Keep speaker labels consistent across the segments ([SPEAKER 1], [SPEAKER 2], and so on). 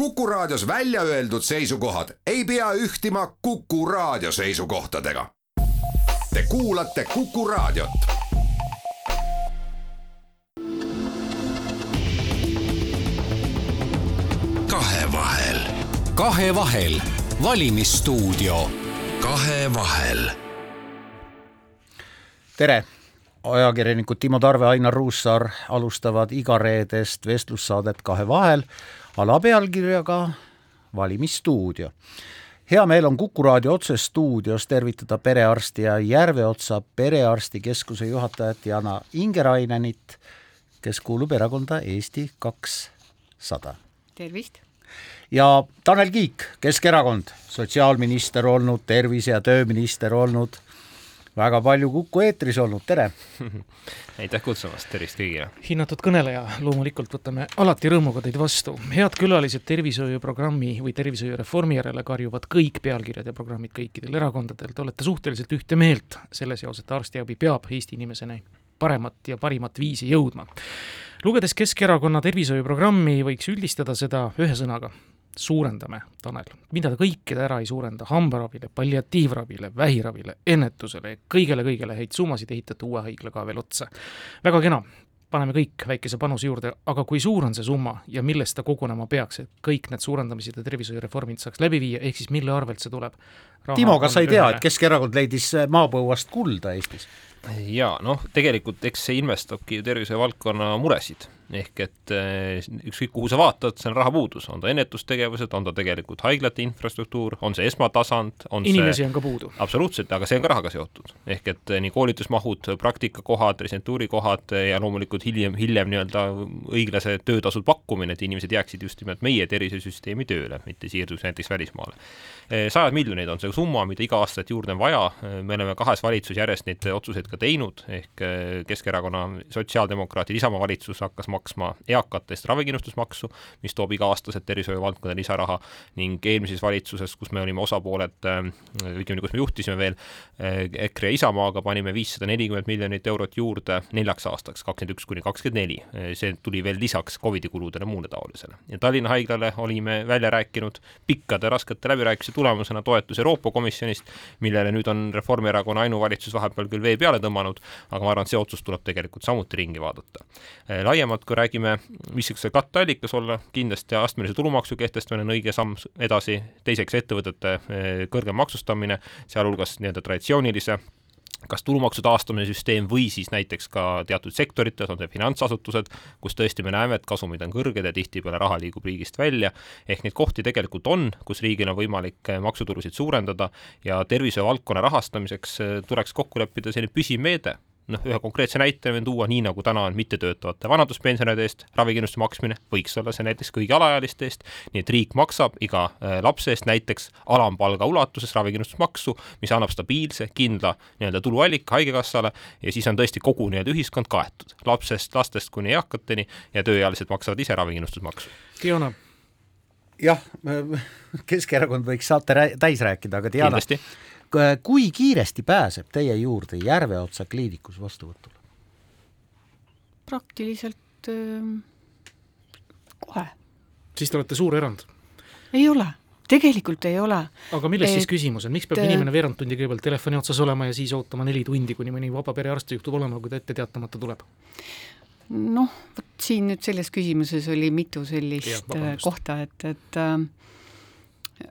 [SPEAKER 1] Kuku Raadios välja öeldud seisukohad ei pea ühtima Kuku Raadio seisukohtadega. Te kuulate Kuku Raadiot.
[SPEAKER 2] kahevahel.
[SPEAKER 3] kahevahel, valimisstuudio.
[SPEAKER 2] kahevahel.
[SPEAKER 4] tere, ajakirjanikud Timo Tarve, Ainar Ruussaar alustavad igareedest vestlussaadet Kahevahel alapealkirjaga Valimisstuudio. hea meel on Kuku raadio otsestuudios tervitada perearsti ja Järveotsa perearstikeskuse juhatajat Jana Ingerainenit, kes kuulub erakonda Eesti kakssada.
[SPEAKER 5] tervist!
[SPEAKER 4] ja Tanel Kiik, Keskerakond, sotsiaalminister olnud, tervise- ja tööminister olnud, väga palju Kuku eetris olnud, tere!
[SPEAKER 6] aitäh kutsumast, tervist kõigile!
[SPEAKER 7] hinnatud kõneleja, loomulikult võtame alati rõõmuga teid vastu. head külalised tervishoiuprogrammi või tervishoiureformi järele karjuvad kõik pealkirjad ja programmid kõikidel erakondadel, te olete suhteliselt ühte meelt selle seos, et arstiabi peab Eesti inimeseni paremat ja parimat viisi jõudma. lugedes Keskerakonna tervishoiuprogrammi, võiks üldistada seda ühe sõnaga, suurendame, Tanel, mida te kõike te ära ei suurenda, hambaravile, palliatiivravile, vähiravile, ennetusele, kõigele-kõigele häid summasid ehitate uue haigla ka veel otsa. väga kena, paneme kõik väikese panuse juurde, aga kui suur on see summa ja millest ta kogunema peaks, et kõik need suurendamised ja tervishoiureformid saaks läbi viia, ehk siis mille arvelt see tuleb?
[SPEAKER 4] Timo, kas sa ei tea, et Keskerakond leidis maapõuast kulda Eestis?
[SPEAKER 6] Jaa, noh, tegelikult eks see ilmestabki ju tervishoiuvaldkonna muresid ehk et eh, ükskõik kuhu sa vaatad, see on rahapuudus, on ta ennetustegevused, on ta tegelikult haiglate infrastruktuur, on see esmatasand, on
[SPEAKER 7] inimesi
[SPEAKER 6] see...
[SPEAKER 7] on ka puudu.
[SPEAKER 6] absoluutselt, aga see on ka rahaga seotud. ehk et eh, nii koolitusmahud, praktikakohad, residentuurikohad ja loomulikult hiljem, hiljem nii-öelda õiglase töötasu pakkumine, et inimesed jääksid just nimelt meie tervishoiusüsteemi tööle, mitte siirduks näiteks välismaale. Eh, sajad miljoneid on see summa, mida iga aastat juurde on vaja, me oleme kahes valitsus järjest neid otsuseid ka teinud, ehk Keskerakonna, sotsiaaldemokraatide, Isamaa valitsus hakkas maksma eakatest ravikindlustusmaksu, mis toob iga-aastaselt tervishoiu valdkonda lisaraha ning eelmises valitsuses, kus me olime osapooled, ütleme, kus me juhtisime veel EKRE ja Isamaaga, panime viissada nelikümmend miljonit eurot juurde neljaks aastaks, kakskümmend üks kuni kakskümmend neli. see tuli veel lisaks Covidi kuludele, muule taolisele. ja Tallinna haiglale olime välja rääkinud pikkade raskete läbirääkimiste tulemusena toetus Euroopa Komisjonist, millele nüüd on Reformierakonna ainuvalitsus vahepeal küll vee peale tõmmanud, aga ma arvan, et see otsus tuleb tegelikult samuti ringi vaadata. laiemalt, kui räägime, mis võiks see katteallikas olla, kindlasti astmelise tulumaksu kehtestamine on õige samm edasi, teiseks ettevõtete kõrgem maksustamine, sealhulgas nii-öelda traditsioonilise kas tulumaksu taastamise süsteem või siis näiteks ka teatud sektorites, on see finantsasutused, kus tõesti me näeme, et kasumid on kõrged ja tihtipeale raha liigub riigist välja, ehk neid kohti tegelikult on, kus riigil on võimalik maksutulusid suurendada ja tervishoiuvaldkonna rahastamiseks tuleks kokku leppida selline püsiv meede noh, ühe konkreetse näite võin tuua, nii nagu täna on mittetöötavate vanaduspensionäride eest ravikindlustuse maksmine, võiks olla see näiteks kõigi alaealiste eest, nii et riik maksab iga äh, lapse eest näiteks alampalga ulatuses ravikindlustusmaksu, mis annab stabiilse, kindla nii-öelda tuluallika Haigekassale ja siis on tõesti kogu nii-öelda ühiskond kaetud, lapsest, lastest kuni eakateni ja tööealised maksavad ise ravikindlustusmaksu.
[SPEAKER 7] Diana
[SPEAKER 4] jah, Keskerakond võiks saate täis rääkida, aga Diana, kui kiiresti pääseb teie juurde Järveotsa kliinikus vastuvõtule?
[SPEAKER 5] praktiliselt äh, kohe.
[SPEAKER 7] siis te olete suur erand?
[SPEAKER 5] ei ole, tegelikult ei ole.
[SPEAKER 7] aga milles et, siis küsimus on, miks peab inimene veerand tundi kõigepealt telefoni otsas olema ja siis ootama neli tundi, kuni mõni vaba perearst juhtub olema, kui ta ette teatamata tuleb?
[SPEAKER 5] noh, vot siin nüüd selles küsimuses oli mitu sellist ja, äh, kohta, et, et äh,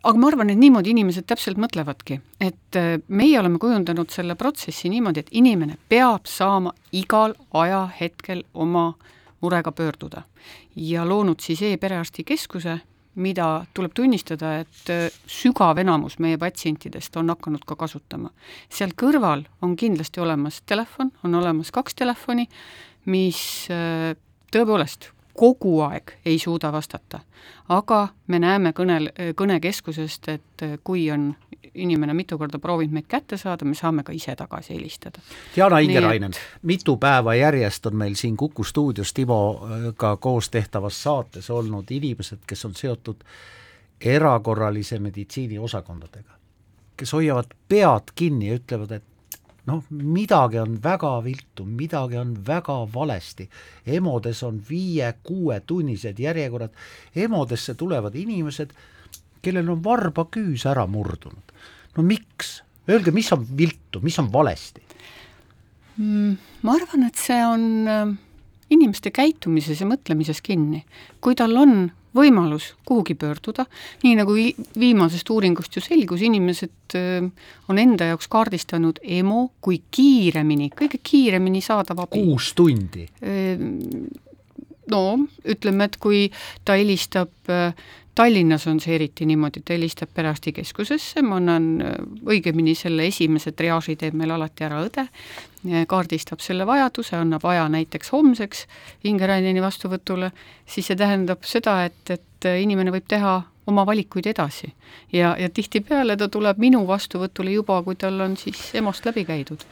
[SPEAKER 5] aga ma arvan, et niimoodi inimesed täpselt mõtlevadki, et äh, meie oleme kujundanud selle protsessi niimoodi, et inimene peab saama igal ajahetkel oma murega pöörduda ja loonud siis e-perearstikeskuse, mida tuleb tunnistada, et äh, sügav enamus meie patsientidest on hakanud ka kasutama. seal kõrval on kindlasti olemas telefon, on olemas kaks telefoni, mis äh, tõepoolest kogu aeg ei suuda vastata. aga me näeme kõnel, kõnekeskusest, et kui on inimene mitu korda proovinud meid kätte saada, me saame ka ise tagasi helistada.
[SPEAKER 4] Diana Ingerainen et..., mitu päeva järjest on meil siin Kuku stuudios Timoga koos tehtavas saates olnud inimesed, kes on seotud erakorralise meditsiini osakondadega, kes hoiavad pead kinni ja ütlevad, et noh, midagi on väga viltu, midagi on väga valesti. EMO-des on viie-kuuetunnised järjekorrad, EMO-desse tulevad inimesed, kellel on varbaküüs ära murdunud. no miks? Öelge, mis on viltu, mis on valesti
[SPEAKER 5] mm,? Ma arvan, et see on äh, inimeste käitumises ja mõtlemises kinni. kui tal on võimalus kuhugi pöörduda, nii nagu vi-, viimasest uuringust ju selgus, inimesed on enda jaoks kaardistanud EMO kui kiiremini, kõige kiiremini saadav abi.
[SPEAKER 4] kuus tundi?
[SPEAKER 5] No ütleme, et kui ta helistab Tallinnas on see eriti niimoodi, ta helistab perearstikeskusesse, ma annan, õigemini selle esimese triaaži teeb meil alati ära õde, kaardistab selle vajaduse, annab aja näiteks homseks hingerännini vastuvõtule, siis see tähendab seda, et, et inimene võib teha oma valikuid edasi. ja, ja tihtipeale ta tuleb minu vastuvõtule juba, kui tal on siis EMO-st läbi käidud.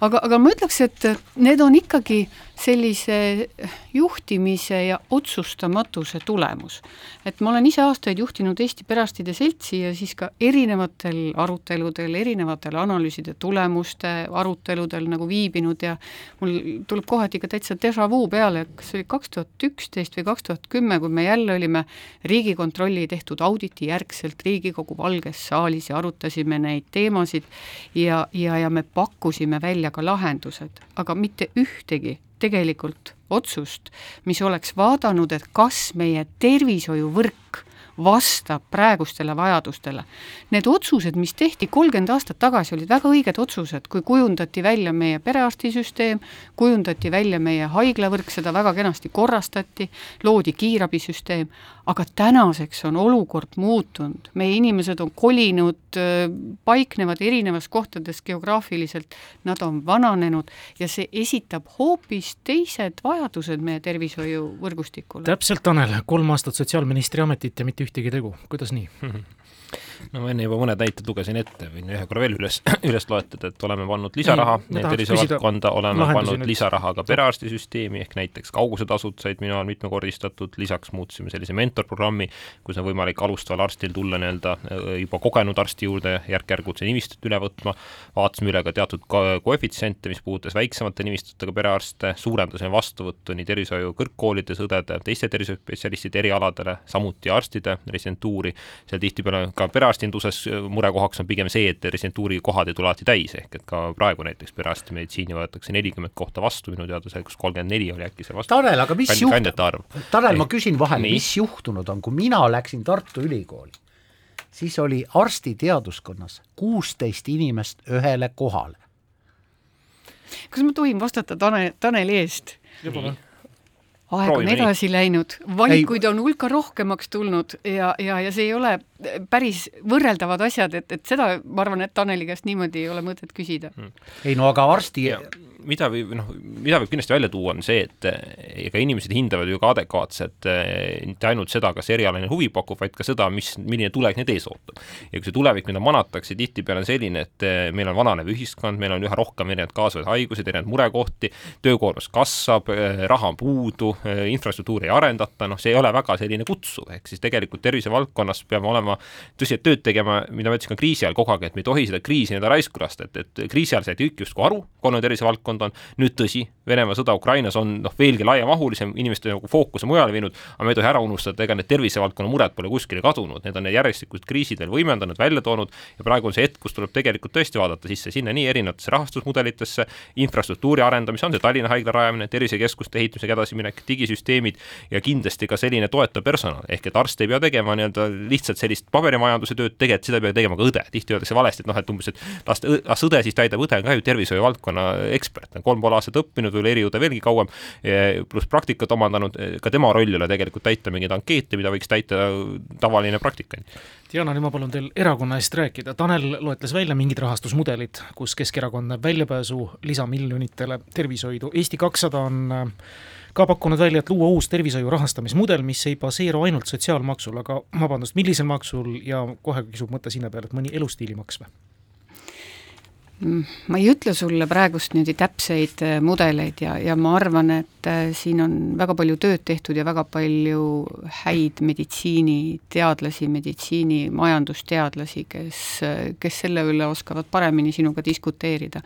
[SPEAKER 5] Aga, aga ma ütleks, et need on ikkagi sellise juhtimise ja otsustamatuse tulemus. et ma olen ise aastaid juhtinud Eesti Perearstide Seltsi ja siis ka erinevatel aruteludel, erinevatel analüüside tulemuste aruteludel nagu viibinud ja mul tuleb kohati ka täitsa déjà vu peale, kas see oli kaks tuhat üksteist või kaks tuhat kümme, kui me jälle olime Riigikontrolli tehtud auditi järgselt Riigikogu Valges saalis ja arutasime neid teemasid ja, ja, ja me pakkusime välja ka lahendused, aga mitte ühtegi tegelikult otsust, mis oleks vaadanud, et kas meie tervishoiuvõrk vastab praegustele vajadustele. Need otsused, mis tehti kolmkümmend aastat tagasi, olid väga õiged otsused, kui kujundati välja meie perearstisüsteem, kujundati välja meie haiglavõrk, seda väga kenasti korrastati, loodi kiirabisüsteem, aga tänaseks on olukord muutunud, meie inimesed on kolinud, paiknevad erinevas kohtades geograafiliselt, nad on vananenud ja see esitab hoopis teised vajadused meie tervishoiuvõrgustikule.
[SPEAKER 7] täpselt, Tanel, kolm aastat sotsiaalministri ametit ja mitte ühtegi tegu, kuidas nii
[SPEAKER 6] no ma enne juba mõned näited lugesin ette, võin ühe korra veel üles, üles loetleda, et oleme pannud lisaraha. tervisevaldkonda, oleme pannud lisaraha ka perearstisüsteemi, ehk näiteks kaugusetasud said minu ajal mitmekordistatud, lisaks muutsime sellise mentorprogrammi, kus on võimalik alustaval arstil tulla nii-öelda äh, juba kogenud arsti juurde järk-järgult see nimistut üle võtma, vaatasime üle ka teatud koefitsiente, mis puudutas väiksemate nimistutega perearste, suurendasime vastuvõttu nii tervishoiu kõrgkoolides õdede, teiste tervishoiuspetsialistide erialadele, samuti arstide residentuuri, seal tihtipeale ka perearstinduses murekohaks on pigem see, et residentuuri kohad ei tule alati täis, ehk et ka praegu näiteks perearsti meditsiini võetakse nelikümmend kohta vastu, minu teada see, kus kolmkümmend neli oli äkki see vastu.
[SPEAKER 4] Tanel, aga mis juhtub, Tanel, ma küsin vahele, mis juhtunud on, kui mina läksin Tartu Ülikooli, siis oli arstiteaduskonnas kuusteist inimest ühele kohale.
[SPEAKER 5] kas ma tohin vastata Tanel, Taneli eest? Aeg on edasi nii. läinud, valikuid on hulka rohkemaks tulnud ja, ja, ja see ei ole päris võrreldavad asjad, et, et seda ma arvan, et Taneli käest niimoodi ei ole mõtet küsida.
[SPEAKER 4] Ei no aga arsti ja
[SPEAKER 6] mida võib, noh, mida võib kindlasti välja tuua, on see, et ega inimesed hindavad ju ka adekvaatselt eh, mitte ainult seda, kas erialane huvi pakub, vaid ka seda, mis, milline tulevik neid ees ootab. ja kui see tulevik, mida manatakse, tihtipeale on selline, et eh, meil on vananev ühiskond, meil on üha rohkem erinevaid kaasavaid haigusi, erinevaid murekohti, töökoormus kasvab, eh, raha on puudu, infrastruktuuri ei arendata, noh, see ei ole väga selline kutsuv, ehk siis tegelikult tervisevaldkonnas peame olema tõsiselt tööd tegema, mida ma ütlesin ka kriisi ajal kogu aeg, et me ei tohi seda kriisi nii-öelda raisku lasta, et, et kriisi ajal said kõik justkui aru, kui on tervisevaldkond on, nüüd tõsi, Venemaa sõda Ukrainas on noh, veelgi laiamahulisem, inimeste nagu fookus on mujale viinud, aga me ei tohi ära unustada, ega need tervisevaldkonna mured pole kuskile kadunud, need on järjestikused kriisid veel võimendanud, välja toonud ja praegu on see hetk, kus tuleb tegelikult tõesti vaadata sisse sinna nii erinevatesse rahastusmudelitesse, infrastruktuuri arendamisse, on see Tallinna haigla rajamine, tervisekeskuste ehitamisega edasiminek, digisüsteemid ja kindlasti ka selline toetav personal, ehk et arst ei pea tegema nii-öelda lihtsalt sellist paberimajanduse tööd, tegelikult seda peab tegema ka õde, tihti öeldakse valesti, et noh, et umbes, et las, las õde siis täidab, õde on ka ju tervishoiu valdkonna ekspert, on kolm pool aastat õppinud, võib-olla eriõde veelgi kauem, pluss praktikat omandanud, ka tema roll ei ole tegelikult täita mingeid ankeete, mida võiks täita tavaline praktikant.
[SPEAKER 7] Diana, nüüd ma palun teil erakonna eest rääkida, Tanel loetles välja mingid rahastusmudelid, kus Keskerakond näeb väljapääsu lisamiljonitele tervishoidu, Eesti kakssada on äh, ka pakkunud välja, et luua uus tervishoiu rahastamismudel, mis ei baseeru ainult sotsiaalmaksul, aga vabandust, millisel maksul ja kohe kisub mõte sinna peale, et mõni elustiilimaks või?
[SPEAKER 5] Ma ei ütle sulle praegust niimoodi täpseid äh, mudeleid ja, ja ma arvan, et äh, siin on väga palju tööd tehtud ja väga palju häid meditsiiniteadlasi, meditsiinimajandusteadlasi, kes, kes selle üle oskavad paremini sinuga diskuteerida.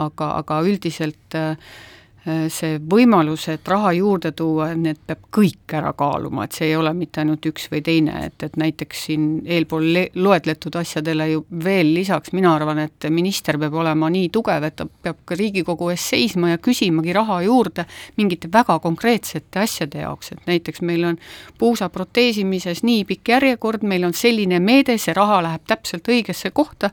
[SPEAKER 5] aga, aga üldiselt äh, Äh, see võimalus, et raha juurde tuua, need peab kõik ära kaaluma, et see ei ole mitte ainult üks või teine, et, et näiteks siin eelpool loetletud asjadele ju veel lisaks, mina arvan, et minister peab olema nii tugev, et ta peab ka Riigikogu ees seisma ja küsimagi raha juurde mingite väga konkreetsete asjade jaoks, et näiteks meil on puusa proteesimises nii pikk järjekord, meil on selline meede, see raha läheb täpselt õigesse kohta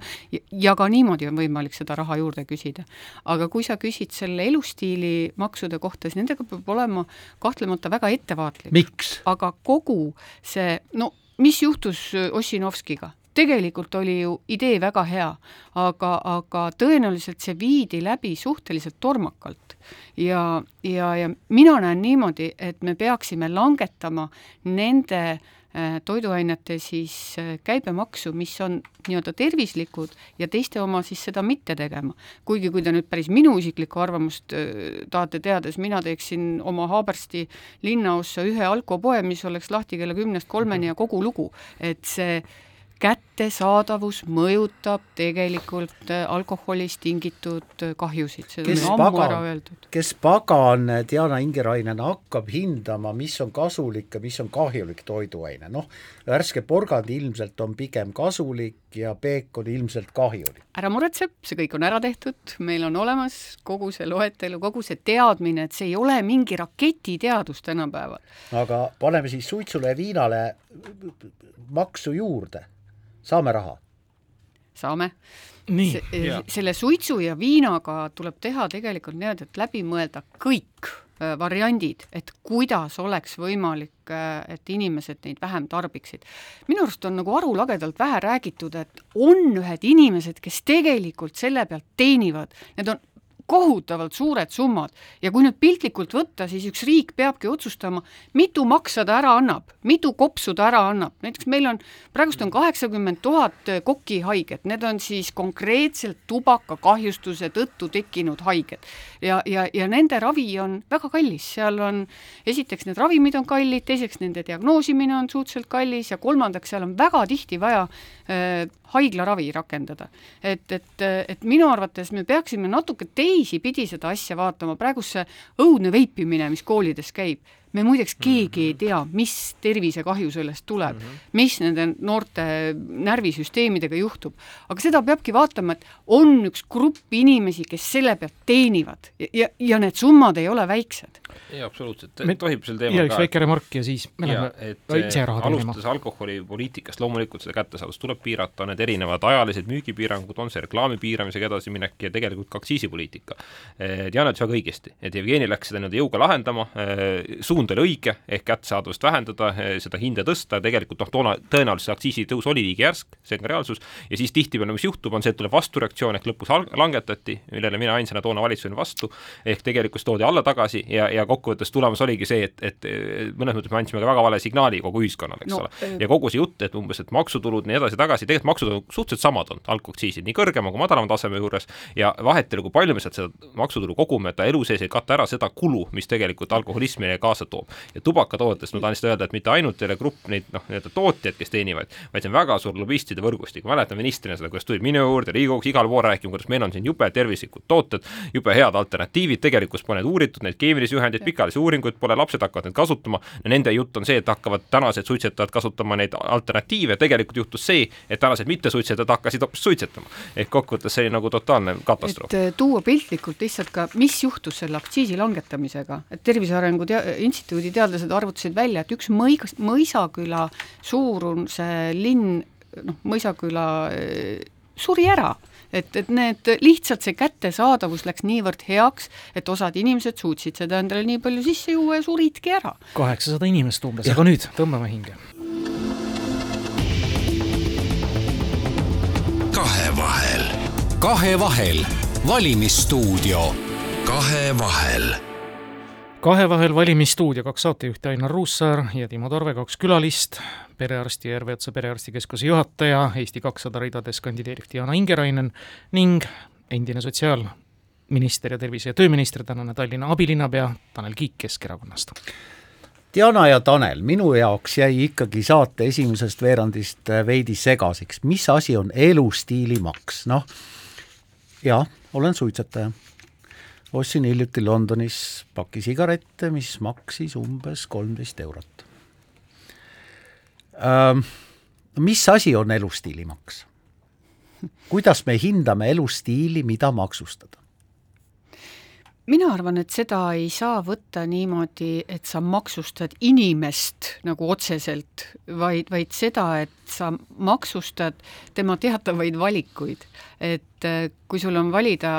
[SPEAKER 5] ja ka niimoodi on võimalik seda raha juurde küsida. aga kui sa küsid selle elustiili maksude kohta, siis nendega peab olema kahtlemata väga ettevaatlik. aga kogu see, no mis juhtus äh, Ossinovskiga? tegelikult oli ju idee väga hea, aga, aga tõenäoliselt see viidi läbi suhteliselt tormakalt. ja, ja, ja mina näen niimoodi, et me peaksime langetama nende Äh, toiduainete siis äh, käibemaksu, mis on nii-öelda tervislikud ja teiste oma siis seda mitte tegema. kuigi kui te nüüd päris minu isiklikku arvamust äh, tahate teada, siis mina teeksin oma Haabersti linnaossa ühe alkopoe, mis oleks lahti kella kümnest kolmeni ja kogu lugu, et see kättesaadavus mõjutab tegelikult äh, alkoholist tingitud äh, kahjusid, seda
[SPEAKER 4] kes on ammu ära öeldud. kes pagan, Diana Ingerainen, hakkab hindama, mis on kasulik ja mis on kahjulik toiduaine, noh, värske porgand ilmselt on pigem kasulik ja peekon ilmselt kahjulik.
[SPEAKER 5] ära muretse, see kõik on ära tehtud, meil on olemas kogu see loetelu, kogu see teadmine, et see ei ole mingi raketiteadus tänapäeval.
[SPEAKER 4] aga paneme siis suitsule ja viinale maksu juurde saame raha?
[SPEAKER 5] saame. Se, selle suitsu ja viinaga tuleb teha tegelikult niimoodi, et läbi mõelda kõik äh, variandid, et kuidas oleks võimalik, äh, et inimesed neid vähem tarbiksid. minu arust on nagu arulagedalt vähe räägitud, et on ühed inimesed, kes tegelikult selle pealt teenivad, need on kohutavalt suured summad ja kui nüüd piltlikult võtta, siis üks riik peabki otsustama, mitu maksa ta ära annab, mitu kopsu ta ära annab, näiteks meil on, praegust on kaheksakümmend tuhat kokihaiget, need on siis konkreetselt tubakakahjustuse tõttu tekkinud haiged. ja, ja, ja nende ravi on väga kallis, seal on, esiteks need ravimid on kallid, teiseks nende diagnoosimine on suhteliselt kallis ja kolmandaks, seal on väga tihti vaja äh, haiglaravi rakendada. et, et, et minu arvates me peaksime natuke teisipidi seda asja vaatama, praegu see õudne veipimine, mis koolides käib, me muideks keegi ei tea, mis tervisekahju sellest tuleb mm, -hmm. mis nende noorte närvisüsteemidega juhtub. aga seda peabki vaatama, et on üks grupp inimesi, kes selle pealt teenivad ja, ja, ja need summad ei ole väiksed.
[SPEAKER 6] jaa, absoluutselt, tohib sel teemal
[SPEAKER 7] ka. üks väike remark ja siis me läheme ise raha
[SPEAKER 6] teenima. alustades alkoholipoliitikast, loomulikult seda kättesaadavust tuleb piirata, on need erinevad ajalised müügipiirangud, on see reklaami piiramisega edasiminek ja tegelikult ka aktsiisipoliitika. Diana ütles väga õigesti, et Jevgeni läks seda nii-öelda jõuga lahendama, suund oli õige, ehk kättesaadavust vähendada, eh, seda hinda tõsta, tegelikult noh, toona tõenäoliselt aktsiisitõus oli liiga järsk, see on ka reaalsus, ja siis tihtipeale, mis juhtub, on see, et tuleb vastureaktsioon ehk lõpus langetati, millele mina ainsana toona valitsus olin vastu, ehk tegelikult toodi alla tagasi ja, ja kokkuvõttes tulemus oligi see, et, et mõnes mõttes me andsime ka väga vale signaali kogu ühiskonnale, eks no, ole. Eh, ja kogu see jutt, et umbes, et maksutulud nii edasi-tagasi, tegelikult maksud on suhteliselt samad olnud, alkoaktsiisid nii kõrgema kui madalama taseme juures. Ja vahet ei ole, kui palju me sealt seda maksutulu kogume, ta elu sees ei kata ära seda kulu, mis tegelikult alkoholismile kaasa toob. ja tubakatoodetest ma tahan lihtsalt öelda, et mitte ainult ei ole grupp neid noh, nii-öelda tootjaid, kes teenivad, vaid see on väga suur lobistide võrgustik, ma mäletan ministrina seda, kuidas tulid minu juurde Riigikogus igal pool rääkima, kuidas meil on siin jube tervislikud tooted, jube head alternatiivid, tegelikkus pole need uuritud, neid keemilisi ühendeid, pikaajalisi uuringuid pole, lapsed hakkavad neid kasutama, nende jutt on see, et hakkavad tänased suitsetajad kasutama neid alternatiive, tegelikult juhtus see, et tänased mittesuitsetajad hakkasid hoopis suitsetama. ehk kokkuvõttes see oli nagu totaalne katastroof.
[SPEAKER 5] et tuua piltlikult lihtsalt ka, mis juhtus selle aktsiisi langetamisega, et Tervise Arengu Tea-, Instituudi teadlased arvutasid välja, et üks mõi-, Mõisaküla suuruse linn, noh, Mõisaküla eh, suri ära et, et need, lihtsalt see kättesaadavus läks niivõrd heaks, et osad inimesed suutsid seda endale nii palju sisse juua ja suridki ära.
[SPEAKER 7] kaheksasada inimest umbes, aga nüüd tõmbame hinge.
[SPEAKER 2] kahevahel.
[SPEAKER 3] kahevahel, valimisstuudio.
[SPEAKER 2] kahevahel
[SPEAKER 7] kahevahel valimisstuudio, kaks saatejuhti Ainar Ruussaar ja Timo Tarve, kaks külalist, perearsti Järve Otsa perearstikeskuse juhataja, Eesti kakssada ridades kandideeriv Diana Ingerainen ning endine sotsiaalminister ja tervise- ja tööminister, tänane Tallinna abilinnapea Tanel Kiik Keskerakonnast.
[SPEAKER 4] Diana ja Tanel, minu jaoks jäi ikkagi saate esimesest veerandist veidi segaseks, mis asi on elustiilimaks, noh jah, olen suitsetaja. Ostsin hiljuti Londonis paki sigarette, mis maksis umbes kolmteist eurot ähm,. mis asi on elustiilimaks? kuidas me hindame elustiili, mida maksustada?
[SPEAKER 5] Mina arvan, et seda ei saa võtta niimoodi, et sa maksustad inimest nagu otseselt, vaid, vaid seda, et sa maksustad tema teatavaid valikuid. et äh, kui sul on valida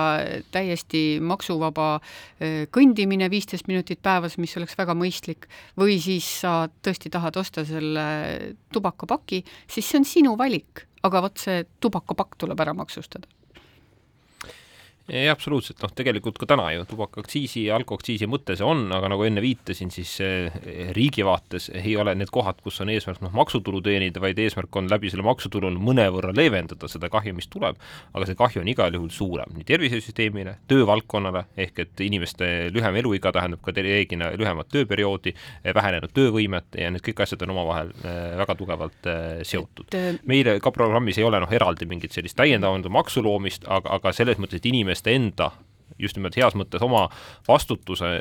[SPEAKER 5] täiesti maksuvaba äh, kõndimine viisteist minutit päevas, mis oleks väga mõistlik, või siis sa tõesti tahad osta selle tubakapaki, siis see on sinu valik, aga vot see tubakapakk tuleb ära maksustada
[SPEAKER 6] ei, absoluutselt, noh tegelikult ka täna ju tubakaaktsiisi ja alkoaktsiisi mõte see on, aga nagu enne viitasin, siis riigi vaates ei ole need kohad, kus on eesmärk noh, maksutulu teenida, vaid eesmärk on läbi selle maksutulu mõnevõrra leevendada seda kahju, mis tuleb, aga see kahju on igal juhul suurem nii tervisesüsteemile, töövaldkonnale, ehk et inimeste lühem eluiga tähendab ka reeglina lühemat tööperioodi, vähenenud töövõimet ja need kõik asjad on omavahel äh, väga tugevalt seotud. Meile ka programmis ei ole noh, eraldi mingit sellist täiendavat maksu loomist, aga, aga selles mõttes, et inimesed inimeste enda just nimelt heas mõttes oma vastutuse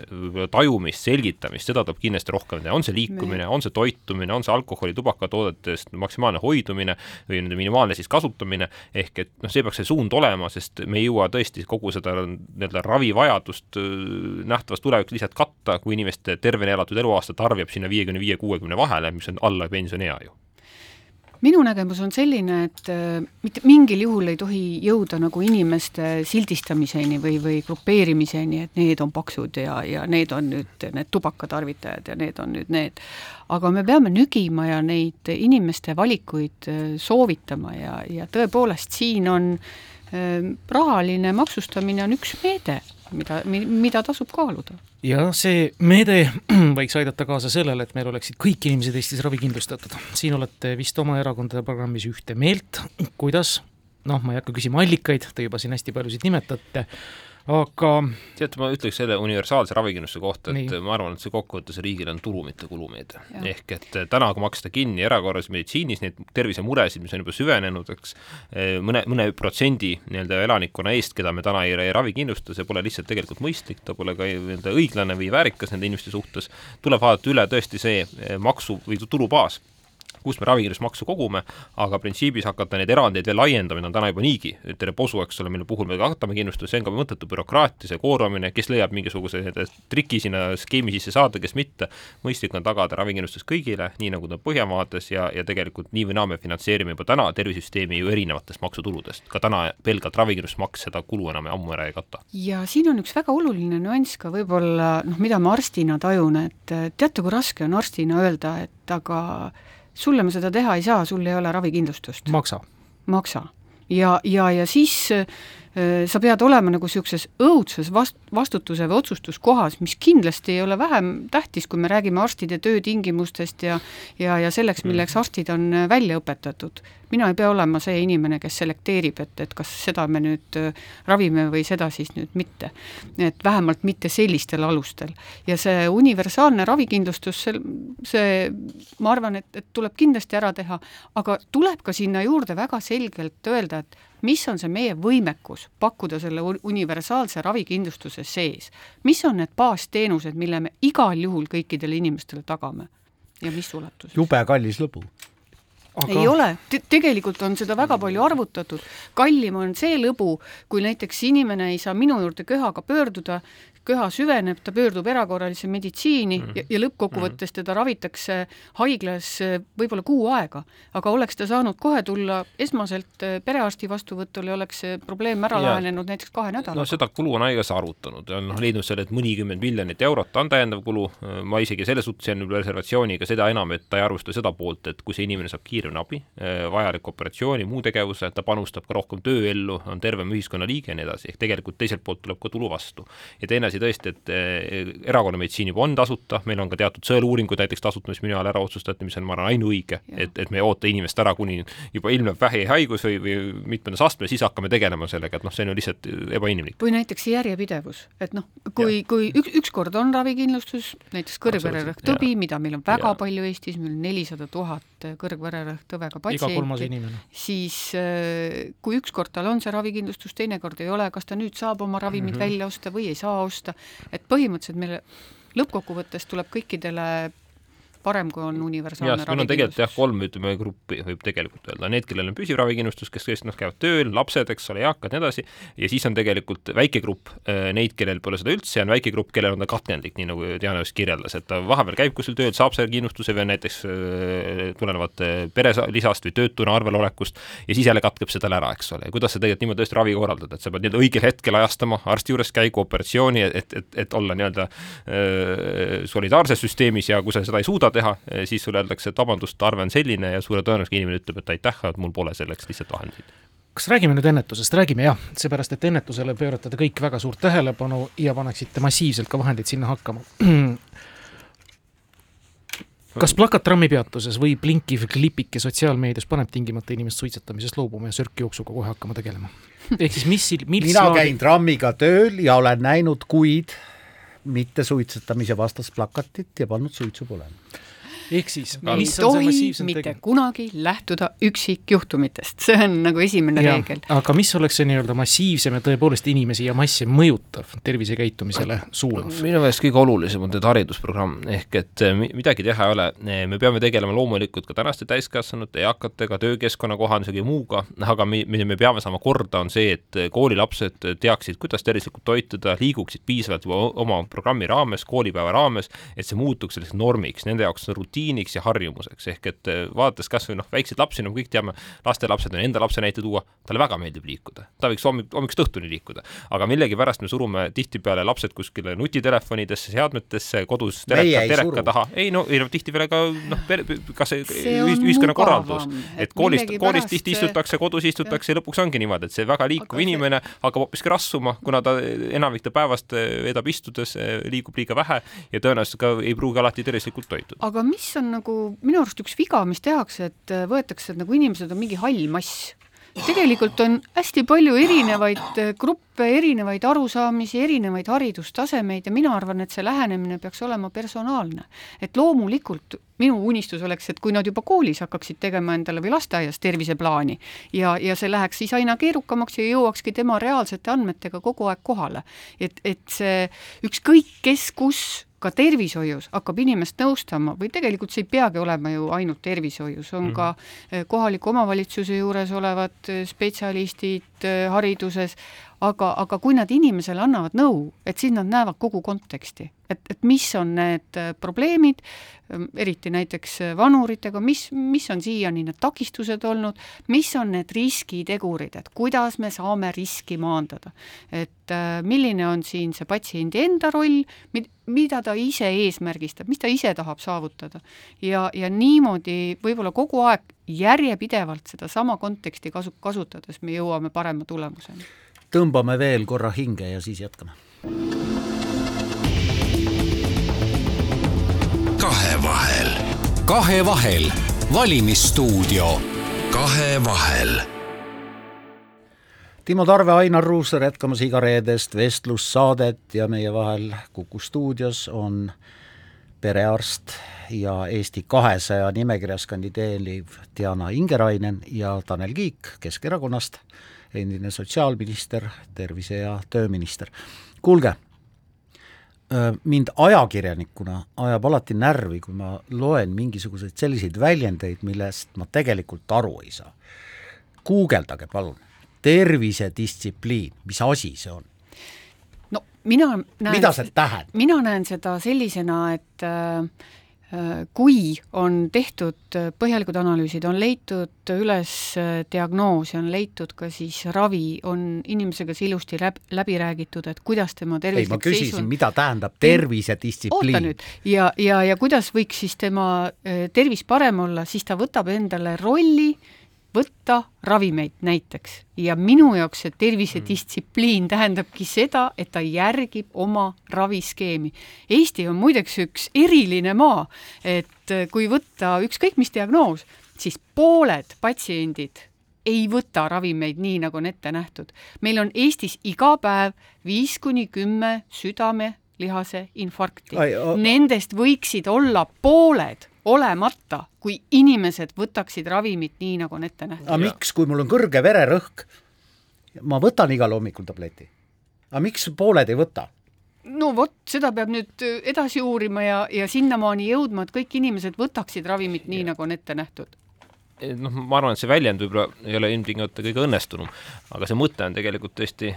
[SPEAKER 6] tajumist, selgitamist, seda tuleb kindlasti rohkem teha, on see liikumine, on see toitumine, on see alkoholi, tubakatoodetest maksimaalne hoidumine või nende minimaalne siis kasutamine, ehk et noh, see peaks see suund olema, sest me ei jõua tõesti kogu seda nii-öelda ravivajadust äh, nähtavas tulevikus lihtsalt katta, kui inimeste tervena elatud eluaastate arv jääb sinna viiekümne viie, kuuekümne vahele, mis on alla pensioniea ju
[SPEAKER 5] minu nägemus on selline, et äh, mitte mingil juhul ei tohi jõuda nagu inimeste sildistamiseni või, või grupeerimiseni, et need on paksud ja, ja need on nüüd need tubakatarvitajad ja need on nüüd need. aga me peame nügima ja neid inimeste valikuid äh, soovitama ja, ja tõepoolest siin on äh, rahaline maksustamine on üks meede, mida, mida tasub kaaluda.
[SPEAKER 7] Ja see meede võiks aidata kaasa sellele, et meil oleksid kõik inimesed Eestis ravikindlustatud. siin olete vist oma erakondade programmis ühte meelt, kuidas, noh, ma ei hakka küsima allikaid, te juba siin hästi paljusid nimetate aga
[SPEAKER 6] teate, ma ütleks selle universaalse ravikindlustuse kohta, et nii. ma arvan, et see kokkuvõttes riigile on tulu, mitte kulumeede. ehk et eh, täna, kui maksta kinni erakorralises meditsiinis neid tervisemuresid, mis on juba süvenenud, eks, eh, mõne, mõne protsendi nii-öelda elanikkonna eest, keda me täna ei, ei ravikindlusta, see pole lihtsalt tegelikult mõistlik, ta pole ka nii-öelda õiglane või väärikas nende inimeste suhtes, tuleb vaadata üle tõesti see eh, maksu- või tulubaas kust me ravikindlustusmaksu kogume, aga printsiibis hakata neid erandeid veel laiendama, on täna juba niigi. terve posu, eks ole, mille puhul me katame kindlustust, see on ka mõttetu bürokraatia, see koormamine, kes leiab mingisuguse triki sinna skeemi sisse saada, kes mitte, mõistlik on tagada ravikindlustus kõigile, nii nagu ta on Põhjamaades ja, ja tegelikult nii või naa me finantseerime juba täna tervisesüsteemi ju erinevatest maksutuludest, ka täna pelgalt ravikindlustusmaks seda kulu enam ammu ära ei kata.
[SPEAKER 5] ja siin on üks väga oluline nüanss ka võib-olla noh, mida ma arstina tajun, et teate, kui raske on arstina öelda, et aga sulle ma seda teha ei saa, sul ei ole ravikindlustust.
[SPEAKER 7] maksa.
[SPEAKER 5] maksa. ja, ja, ja siis sa pead olema nagu niisuguses õudses vast-, vastutuse või otsustuskohas, mis kindlasti ei ole vähem tähtis, kui me räägime arstide töötingimustest ja ja, ja selleks, milleks mm. arstid on välja õpetatud. mina ei pea olema see inimene, kes selekteerib, et, et kas seda me nüüd ravime või seda siis nüüd mitte. et vähemalt mitte sellistel alustel. ja see universaalne ravikindlustus, see, see, ma arvan, et, et tuleb kindlasti ära teha, aga tuleb ka sinna juurde väga selgelt öelda, et mis on see meie võimekus pakkuda selle universaalse ravikindlustuse sees, mis on need baasteenused, mille me igal juhul kõikidele inimestele tagame? Ja mis ulatuses?
[SPEAKER 4] jube kallis lõbu.
[SPEAKER 5] Aga... ei ole. Te, tegelikult on seda väga palju arvutatud, kallim on see lõbu, kui näiteks inimene ei saa minu juurde köhaga pöörduda, köha süveneb, ta pöördub erakorralisse meditsiini mm -hmm. ja, ja lõppkokkuvõttes teda ravitakse haiglas eh, võib-olla kuu aega. aga oleks ta saanud kohe tulla esmaselt eh, perearsti vastuvõtule ja oleks see probleem ära lahenenud näiteks kahe nädalaga.
[SPEAKER 6] no seda kulu on haigekassa arvutanud ja on noh, leidnud selle, et mõnikümmend miljonit eurot on täiendav kulu, ma isegi selles suhtes jään reservatsiooniga, seda enam, et ta ei arvusta seda poolt, et kui see inimene saab kiiremini abi, eh, vajaliku operatsiooni, muu tegevuse, ta panustab ka rohkem tööellu, on tervem ühiskonnaliige ja nii edasi, ehk tegelikult teiselt poolt tuleb ka tulu vastu. ja teine asi, edasi tõesti, et eh, erakonnameditsiin juba on tasuta, meil on ka teatud sõeluuringud näiteks tasuta, mis minu ajal ära otsustati, mis on, ma arvan, ainuõige, et, et me ei oota inimest ära, kuni juba ilmneb vähihaigus või, või mitmendas astmes, siis hakkame tegelema sellega, et noh, see on ju lihtsalt ebainimlik.
[SPEAKER 5] või näiteks järjepidevus, et noh, kui, kui üks, ükskord on ravikindlustus, näiteks kõrgvererõhktõbi, mida meil on väga ja. palju Eestis, meil on nelisada tuhat kõrgvererõhktõvega patsienti, siis äh, kui ükskord tal on see ravikindlustus, teinekord ei ole, kas ta nüüd saab oma ravimid mm -hmm. välja osta või ei saa osta, et põhimõtteliselt meil lõppkokkuvõttes tuleb kõikidele parem, kui on universaalne
[SPEAKER 6] ravikindlustus. meil on tegelikult jah, kolm ütleme gruppi võib tegelikult öelda, need, kellel on püsiv ravikindlustus, kes tõesti noh, käivad tööl, lapsed, eks ole, eakad, nii edasi, ja siis on tegelikult väike grupp äh, neid, kellel pole seda üldse, ja on väike grupp, kellel on ta katkendlik, nii nagu Diana just kirjeldas, et ta vahepeal käib kuskil tööl, saab selle kindlustuse või näiteks äh, tulenevalt äh, perelisast või töötuna arvel olekust ja siis jälle katkeb see tal ära, eks ole, ja kuidas sa tegelikult niimoodi tõesti ravi korraldad, et sa pead nii-öelda õigel hetkel ajastama arsti juures käigu, operatsiooni, et, et, et olla nii-öelda solidaarses süsteemis ja kui sa seda ei suuda teha, siis sulle öeldakse, et vabandust, arve on selline ja suure tõenäosusega inimene ütleb, et aitäh, et mul pole selleks lihtsalt vahendeid
[SPEAKER 7] kas räägime nüüd ennetusest, räägime jah, seepärast et ennetusele pöörate te kõik väga suurt tähelepanu ja paneksite massiivselt ka vahendeid sinna hakkama. kas plakat trammipeatuses või blinkiv klipike sotsiaalmeedias paneb tingimata inimest suitsetamisest loobuma ja sörkjooksuga kohe hakkama tegelema? ehk siis mis, mis
[SPEAKER 4] mina slaadi... käin trammiga tööl ja olen näinud kuid mittesuitsetamise vastast plakatit ja pannud suitsu põlema
[SPEAKER 5] ehk siis ei tohi mitte tegu? kunagi lähtuda üksikjuhtumitest, see on nagu esimene ja, reegel.
[SPEAKER 7] aga mis oleks see nii-öelda massiivsem ja tõepoolest inimesi ja masse mõjutav tervisekäitumisele suunav?
[SPEAKER 6] minu meelest kõige olulisem on tead haridusprogramm, ehk et eh, midagi teha ei ole, eh, me peame tegelema loomulikult ka tänaste täiskasvanute, eakatega, töökeskkonna kohandusega ja muuga, aga me, mida me peame saama korda, on see, et koolilapsed teaksid, kuidas tervislikult toituda, liiguksid piisavalt juba oma programmi raames, koolipäeva raames, et see muutuks selliseks normiks, nende jaoks on rutiin rutiiniks ja harjumuseks, ehk et eh, vaadates kas või noh, väikseid lapsi, nagu kõik teame, lastelapsed on enda lapse näite tuua, talle väga meeldib liikuda, ta võiks hommik, hommikust õhtuni liikuda, aga millegipärast me surume tihtipeale lapsed kuskile nutitelefonidesse, seadmetesse, kodus tereka, tereka taha, ei no, ei no tihtipeale ka noh, kas see, see ühiskonna korraldus, et koolist, koolis tihti istutakse, kodus istutakse ja lõpuks ongi niimoodi, et see väga liikuv aga inimene see... hakkab hoopiski rassuma, kuna ta enamik ta päevast eh, veedab istudes, eh, liigub liiga vähe ja tõenäoliselt ka ei pruugi alati tervislikult toituda.
[SPEAKER 5] aga mis mis on nagu minu arust üks viga, mis tehakse, et äh, võetakse, et nagu inimesed on mingi hall mass. tegelikult on hästi palju erinevaid äh, gruppe, erinevaid arusaamisi, erinevaid haridustasemeid ja mina arvan, et see lähenemine peaks olema personaalne. et loomulikult minu unistus oleks, et kui nad juba koolis hakkaksid tegema endale või lasteaias terviseplaani ja, ja see läheks siis aina keerukamaks ja jõuakski tema reaalsete andmetega kogu aeg kohale. et, et see ükskõik kes, kus ka tervishoius hakkab inimest nõustama või tegelikult see ei peagi olema ju ainult tervishoius, on mm -hmm. ka eh, kohaliku omavalitsuse juures olevad eh, spetsialistid eh, hariduses, aga, aga kui nad inimesele annavad nõu, et siis nad näevad kogu konteksti, et, et mis on need äh, probleemid, ähm, eriti näiteks äh, vanuritega, mis, mis on siiani need takistused olnud, mis on need riskitegurid, et kuidas me saame riski maandada. et äh, milline on siin see patsiendi enda roll, mida ta ise eesmärgistab, mis ta ise tahab saavutada. ja, ja niimoodi võib-olla kogu aeg järjepidevalt sedasama konteksti kasu, kasutades me jõuame parema tulemuseni
[SPEAKER 4] tõmbame veel korra hinge ja siis jätkame.
[SPEAKER 2] kahevahel.
[SPEAKER 3] kahevahel, valimisstuudio.
[SPEAKER 2] kahevahel.
[SPEAKER 4] Timo Tarve, Ainar Ruussaar jätkamas igareedest vestlussaadet ja meie vahel Kuku stuudios on perearst ja Eesti kahesaja nimekirjas kandideeriv Diana Ingerainen ja Tanel Kiik Keskerakonnast endine sotsiaalminister, tervise- ja tööminister. kuulge, mind ajakirjanikuna ajab alati närvi, kui ma loen mingisuguseid selliseid väljendeid, millest ma tegelikult aru ei saa. guugeldage palun, tervisedistsipliin, mis asi see on?
[SPEAKER 5] Mina näen
[SPEAKER 4] mida see tähendab?
[SPEAKER 5] mina näen seda sellisena, et äh, kui on tehtud põhjalikud analüüsid, on leitud üles diagnoos ja on leitud ka siis ravi, on inimesega see ilusti läb, läbi räägitud, et kuidas tema tervislik
[SPEAKER 4] ei, ma küsisin seisund..., mida tähendab tervisedistsipliin?
[SPEAKER 5] oota nüüd, ja, ja, ja kuidas võiks siis tema tervis parem olla, siis ta võtab endale rolli võtta ravimeid näiteks ja minu jaoks see tervisedistsipliin tähendabki seda, et ta järgib oma raviskeemi. Eesti on muideks üks eriline maa, et kui võtta ükskõik mis diagnoos, siis pooled patsiendid ei võta ravimeid nii, nagu on ette nähtud. meil on Eestis iga päev viis kuni kümme südamelihase infarkti. Nendest võiksid olla pooled olemata, kui inimesed võtaksid ravimit nii, nagu on ette nähtud.
[SPEAKER 4] aga miks, kui mul on kõrge vererõhk, ma võtan igal hommikul tableti, aga miks pooled ei võta?
[SPEAKER 5] no vot, seda peab nüüd edasi uurima ja, ja sinnamaani jõudma, et kõik inimesed võtaksid ravimit nii, nagu on ette nähtud.
[SPEAKER 6] Noh, ma arvan, et see väljend võib-olla ei ole ilmtingimata kõige õnnestunum, aga see mõte on tegelikult tõesti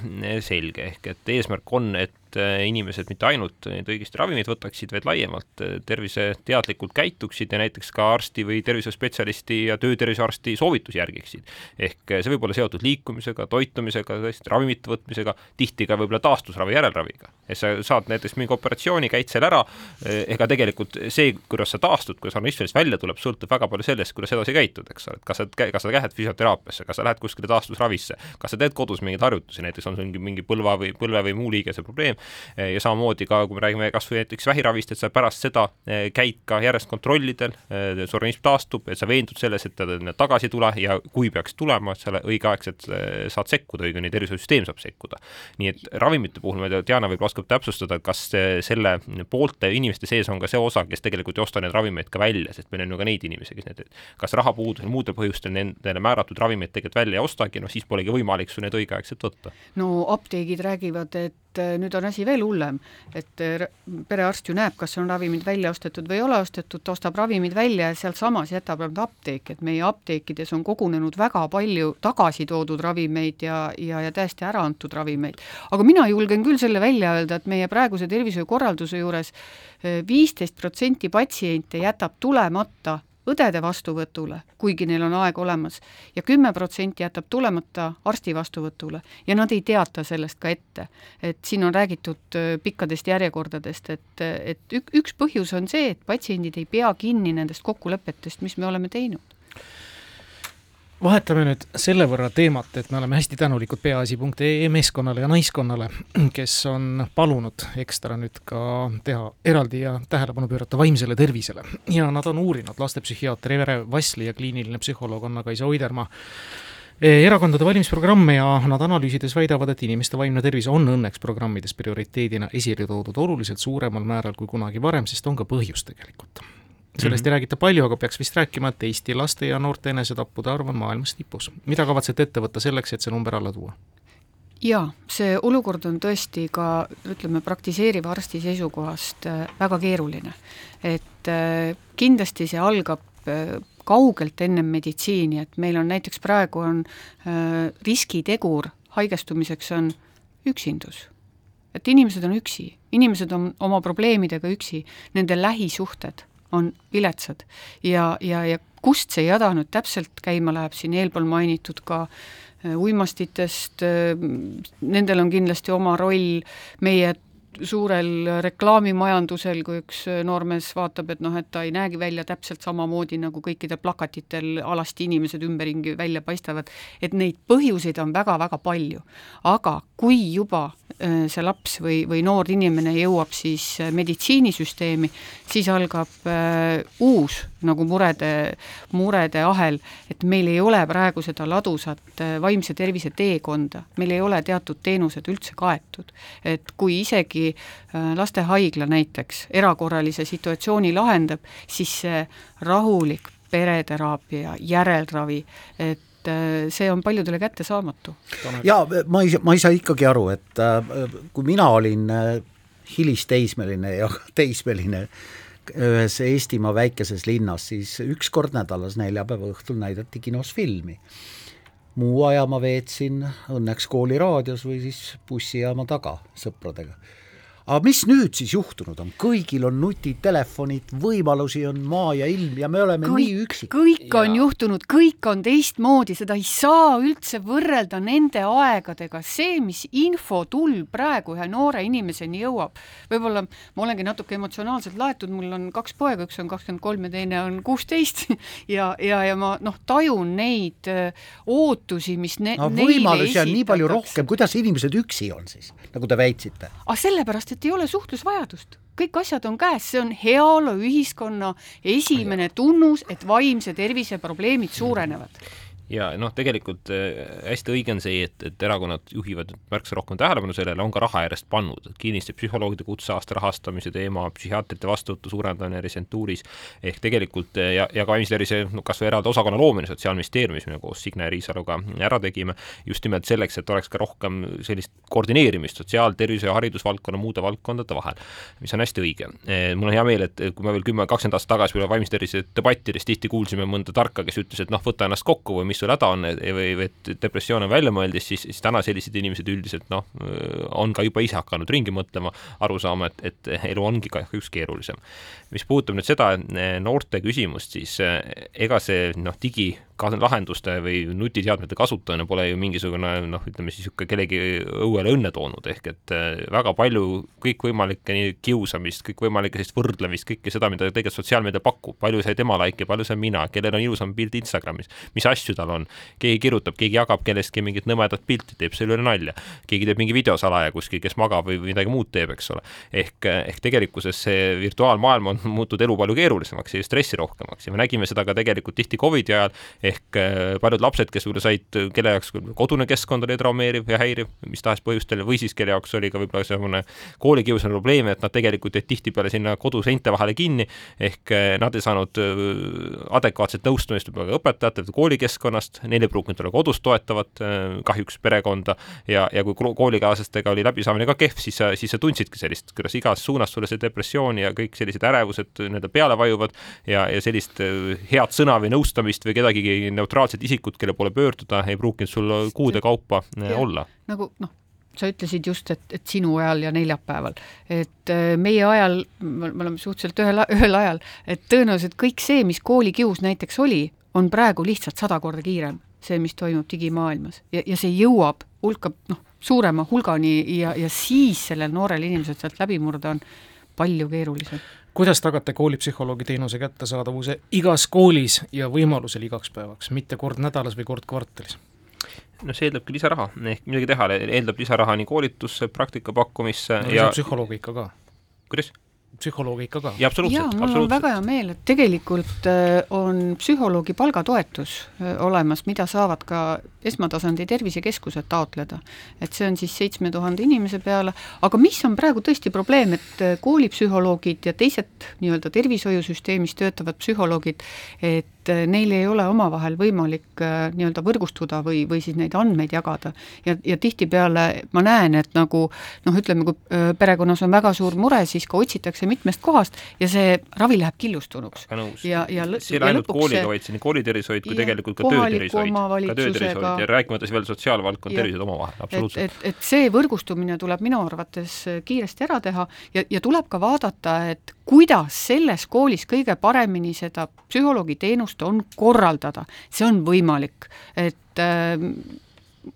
[SPEAKER 6] selge, ehk et eesmärk on, et äh, inimesed mitte ainult neid õigesti ravimeid võtaksid, vaid laiemalt äh, terviseteadlikult käituksid ja näiteks ka arsti või tervishoiuspetsialisti ja töötervishoiuarsti soovitusi järgiksid. ehk äh, see võib olla seotud liikumisega, toitumisega, tõesti ravimite võtmisega, tihti ka võib-olla taastusravi järelraviga. et sa saad näiteks mingi operatsiooni, käid seal ära, ega tegelikult see, kuidas sa taastud, kuidas organism sellest välja tuleb, sõltub väga palju sellest, kuidas edasi käitud, eks ole, et kas sa, kas sa lähed füsioteraapiasse, kas sa lähed kuskile taastusravisse, kas sa teed kodus mingeid harjutusi, näiteks on sul mingi, mingi põlva või põlve või muu liigese probleem ja samamoodi ka, kui me räägime kas või näiteks vähiravist, et sa pärast seda eh, käid ka järjest kontrollidel, eh, su organism taastub, et sa veendud selles, et ta tagasi ei tule ja kui peaks tulema, et sa õigeaegselt eh, saad sekkuda, õigemini tervishoiusüsteem saab sekkuda. nii et ravimite puhul, ma ei tea, Diana võib-olla oskab täpsustada, kas selle poolte inimeste sees on ka see osa, kes tegelikult ei osta neid ravimeid ka välja, sest meil on ju ka neid inimesi, kes need kas rahapuudusel, muudel põhjustel nendele määratud ravimeid tegelikult välja ei ostagi, noh siis polegi võimalik su neid õigeaegselt võtta.
[SPEAKER 5] no apteegid räägivad, et äh, nüüd on asi veel hullem, et äh, perearst ju näeb, kas on ravimid välja ostetud või ei ole ostetud, ta ostab ravimid välja ja sealsamas jätab nad apteeki, et meie apteekides on kogunenud väga palju tagasi toodud ravimeid ja, ja, ja täiesti ära antud ravimeid. aga mina julgen küll selle välja öelda, et meie praeguse tervishoiukorralduse juures äh, viisteist protsenti patsiente jätab tulemata õdede vastuvõtule, kuigi neil on aeg olemas, ja kümme protsenti jätab tulemata arsti vastuvõtule ja nad ei teata sellest ka ette. et siin on räägitud pikkadest järjekordadest, et, et ük, üks põhjus on see, et patsiendid ei pea kinni nendest kokkulepetest, mis me oleme teinud
[SPEAKER 7] vahetame nüüd selle võrra teemat, et me oleme hästi tänulikud peaasi.ee meeskonnale ja naiskonnale, kes on palunud ekstra nüüd ka teha eraldi ja tähelepanu pöörata vaimsele tervisele. ja nad on uurinud, lastepsühhiaater Evere Vassli ja kliiniline psühholoog Anna-Kaisa Oidermaa erakondade valimisprogramme ja nad analüüsides väidavad, et inimeste vaimne tervis on õnneks programmides prioriteedina esile toodud oluliselt suuremal määral kui kunagi varem, sest on ka põhjus tegelikult sellest mm -hmm. ei räägita palju, aga peaks vist rääkima, et Eesti laste ja noorte enesetappude arv on maailmas tipus. mida kavatsete ette võtta selleks, et see number alla tuua?
[SPEAKER 5] jaa, see olukord on tõesti ka ütleme, praktiseeriva arsti seisukohast äh, väga keeruline. et äh, kindlasti see algab äh, kaugelt ennem meditsiini, et meil on näiteks praegu on riskitegur haigestumiseks on üksindus. et inimesed on üksi, inimesed on oma probleemidega üksi, nende lähisuhted on viletsad. ja, ja, ja kust see jada nüüd täpselt käima läheb, siin eelpool mainitud ka äh, uimastitest, äh, nendel on kindlasti oma roll, meie suurel reklaamimajandusel, kui üks noormees vaatab, et noh, et ta ei näegi välja täpselt samamoodi, nagu kõikidel plakatitel alasti inimesed ümberringi välja paistavad, et neid põhjuseid on väga-väga palju. aga kui juba äh, see laps või, või noor inimene jõuab siis äh, meditsiinisüsteemi, siis algab äh, uus nagu murede, murede ahel, et meil ei ole praegu seda ladusat äh, vaimse tervise teekonda, meil ei ole teatud teenused üldse kaetud. et kui isegi äh, lastehaigla näiteks erakorralise situatsiooni lahendab, siis see rahulik pereteraapia, järelravi, et äh, see on paljudele kättesaamatu.
[SPEAKER 4] jaa, ma ei, ma ei saa ikkagi aru, et kui mina olin hilisteismeline ja teismeline, ühes Eestimaa väikeses linnas, siis üks kord nädalas neljapäeva õhtul näidati kinos filmi. muu aja ma veetsin õnneks kooliraadios või siis bussijaama taga sõpradega. Aga mis nüüd siis juhtunud on, kõigil on nutitelefonid, võimalusi on maa ja ilm ja me oleme kõik, nii üksik.
[SPEAKER 5] kõik on ja. juhtunud, kõik on teistmoodi, seda ei saa üldse võrrelda nende aegadega, see, mis infotulv praegu ühe noore inimeseni jõuab, võib-olla ma olengi natuke emotsionaalselt laetud, mul on kaks poega, üks on kakskümmend kolm ja teine on kuusteist ja, ja, ja ma noh, tajun neid öö, äh, ootusi, mis ne,
[SPEAKER 4] no, võimalusi on nii palju rohkem, kuidas inimesed üksi on siis, nagu te väitsite?
[SPEAKER 5] aga sellepärast, et ei ole suhtlusvajadust. Kõik asjad on käes, see on heaoluühiskonna esimene tunnus, et vaimse tervise probleemid suurenevad
[SPEAKER 6] ja noh, tegelikult äh, hästi õige on see, et, et erakonnad juhivad märksa rohkem tähelepanu sellele, on ka raha järjest pannud, kinniste psühholoogide kutseaasta rahastamise teema, psühhiaatrite vastuvõtu suurendamine residentuuris, ehk tegelikult äh, ja, ja ka vaimse tervise no, kas või eraldi osakonna loomine Sotsiaalministeeriumis, mida koos Signe Riisaluga ära tegime, just nimelt selleks, et oleks ka rohkem sellist koordineerimist sotsiaal-, tervise- ja haridusvaldkonna muude valdkondade vahel, mis on hästi õige. Äh, mul on hea meel, et kui me veel kümme, kakskümmend aastat tagasi vaimse tervise debattides tihti kuulsime mõnda tarka, kes ütles, et noh, võta ennast kokku või mis mis sul häda on või, või et depressioon on väljamõeldis, siis, siis täna sellised inimesed üldiselt noh, on ka juba ise hakanud ringi mõtlema, aru saama, et, et elu ongi kahjuks keerulisem. mis puudutab nüüd seda noorte küsimust, siis ega see noh, digi lahenduste või nutiteadmete kasutamine pole ju mingisugune noh, ütleme siis niisugune kellegi õuele õnne toonud, ehk et äh, väga palju kõikvõimalikke nii kiusamist, kõikvõimalikke sellist võrdlemist, kõike seda, mida tegelikult sotsiaalmeedia pakub, palju sai tema laike, palju sain mina, kellel on ilusam pilt Instagramis, mis asju tal on, keegi kirjutab, keegi jagab kellestki mingit nõmedat pilti, teeb selle üle nalja, keegi teeb mingi video salaja kuskil, kes magab või midagi muud teeb, eks ole. ehk, ehk tegelikkuses see virtuaalmaailm on muutnud elu palju keerulisemaks ja stressirohkemaks. Ja me nägime seda ka tegelikult tihti Covidi ajal, ehk äh, paljud lapsed, kes võib-olla said, kelle jaoks kodune keskkond oli traumeeriv ja häiriv mis tahes põhjustel või siis kelle jaoks oli ka võib-olla selline koolikiusamine probleem, et nad tegelikult jäid tihtipeale sinna koduseinte vahele kinni, ehk äh, nad ei saanud äh, adekvaatset nõustamist võib-olla ka õpetajatelt, koolikeskkonnast, neil ei pruukinud olla kodus toetavat kahjuks perekonda. Ja, ja kui koolikaaslastega oli läbisaamine ka kehv, siis sa, siis sa tundsidki sellist, kuidas igas suunas sulle see depressioon ja kõik sellised ärevused nii-öelda peale vajuvad ja, ja sellist head sõna või nõustamist või kedagi neutraalset isikut, kelle poole pöörduda, ei pruukinud sul kuude kaupa ja, olla.
[SPEAKER 5] nagu noh, sa ütlesid just, et, et sinu ajal ja neljapäeval, et äh, meie ajal, me oleme suhteliselt ühel, ühel ajal, et tõenäoliselt kõik see, mis koolikius näiteks oli, on praegu lihtsalt sada korda kiirem, see, mis toimub digimaailmas. Ja, ja see jõuab hulka, noh, suurema hulgani ja, ja siis sellel noorel inimesel sealt läbi murda on palju keerulisem
[SPEAKER 7] kuidas tagate koolipsühholoogi teenuse kättesaadavuse igas koolis ja võimalusel igaks päevaks, mitte kord nädalas või kord kvartalis?
[SPEAKER 6] no see eeldabki lisaraha, ehk midagi teha, eeldab lisaraha nii koolitusse, praktika pakkumisse
[SPEAKER 7] no, ja psühholoogi ikka ka.
[SPEAKER 6] kuidas?
[SPEAKER 7] Psühholoogi ikka ka.
[SPEAKER 6] jaa, absoluutselt.
[SPEAKER 5] mul on väga hea meel, et tegelikult äh, on psühholoogi palgatoetus äh, olemas, mida saavad ka esmatasandi tervisekeskused taotleda. et see on siis seitsme tuhande inimese peale, aga mis on praegu tõesti probleem, et äh, koolipsühholoogid ja teised nii-öelda tervishoiusüsteemis töötavad psühholoogid, et neil ei ole omavahel võimalik nii-öelda võrgustuda või, või siis neid andmeid jagada. ja, ja tihtipeale ma näen, et nagu noh, ütleme, kui perekonnas on väga suur mure, siis ka otsitakse mitmest kohast ja see ravi läheb killustunuks.
[SPEAKER 6] ja, ja see ei ole ainult kooliga, vaid see nii koolitervishoid kui tegelikult ka töötervishoid, ka töötervishoid ja rääkimata siis veel sotsiaalvaldkond, tervishoid omavahel, absoluutselt.
[SPEAKER 5] et, et, et see võrgustumine tuleb minu arvates kiiresti ära teha ja, ja tuleb ka vaadata, et kuidas selles koolis kõige paremini seda psühholoogiteenust on korraldada, see on võimalik, et äh,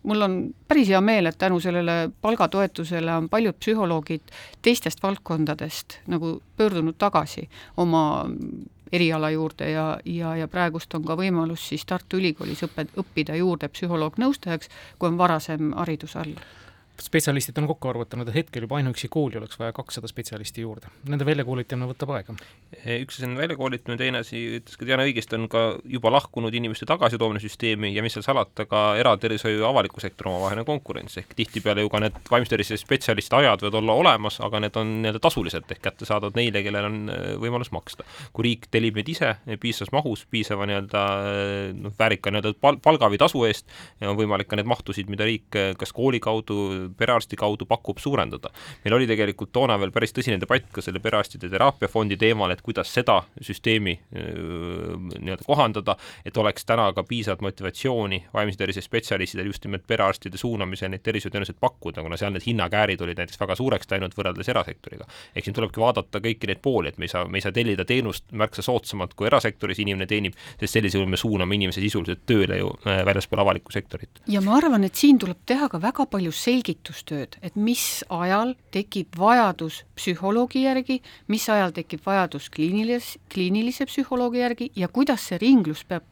[SPEAKER 5] mul on päris hea meel, et tänu sellele palgatoetusele on paljud psühholoogid teistest valdkondadest nagu pöördunud tagasi oma eriala juurde ja, ja, ja praegust on ka võimalus siis Tartu Ülikoolis õppe, õppida juurde psühholoog-nõustajaks, kui on varasem haridus all
[SPEAKER 7] spetsialistid on kokku arvutanud, et hetkel juba ainuüksi kooli oleks vaja kakssada spetsialisti juurde. Nende väljakoolitamine võtab aega.
[SPEAKER 6] üks asi on väljakoolitamine, teine asi, ütles ka Diana õigesti, on ka juba lahkunud inimeste tagasitoomine süsteemi ja mis seal salata, ka eratervishoiu ja avaliku sektori omavaheline konkurents, ehk tihtipeale ju ka need vaimse tervise spetsialistide ajad võivad olla olemas, aga need on nii-öelda tasulised ehk kättesaadavad neile, kellel on äh, võimalus maksta. kui riik tellib neid ise piisavas mahus, piisava nii-öelda äh, noh, väärika nii-öelda pal-, palga või tasu eest, on võimalik ka neid mahtusid, mida riik kas kooli kaudu perearsti kaudu pakub, suurendada. meil oli tegelikult toona veel päris tõsine debatt ka selle perearstide teraapiafondi teemal, et kuidas seda süsteemi nii-öelda kohandada, et oleks täna ka piisavalt motivatsiooni vaimse tervise spetsialistidel just nimelt perearstide suunamisel neid tervishoiuteenuseid pakkuda, kuna seal need hinnakäärid olid näiteks väga suureks läinud võrreldes erasektoriga. ehk siin tulebki vaadata kõiki neid pooli, et me ei saa, me ei saa tellida teenust märksa soodsamalt, kui erasektoris inimene teenib, sest sellisel juhul me suuname inimese sisuliselt tööle ju äh, väljaspool avalikku sektorit.
[SPEAKER 5] ja ma arvan, et siin tuleb teha ka väga palju selgitustööd, et mis ajal tekib vajadus psühholoogi järgi, mis ajal tekib vajadus kliinilis, kliinilise psühholoogi järgi ja kuidas see ringlus peab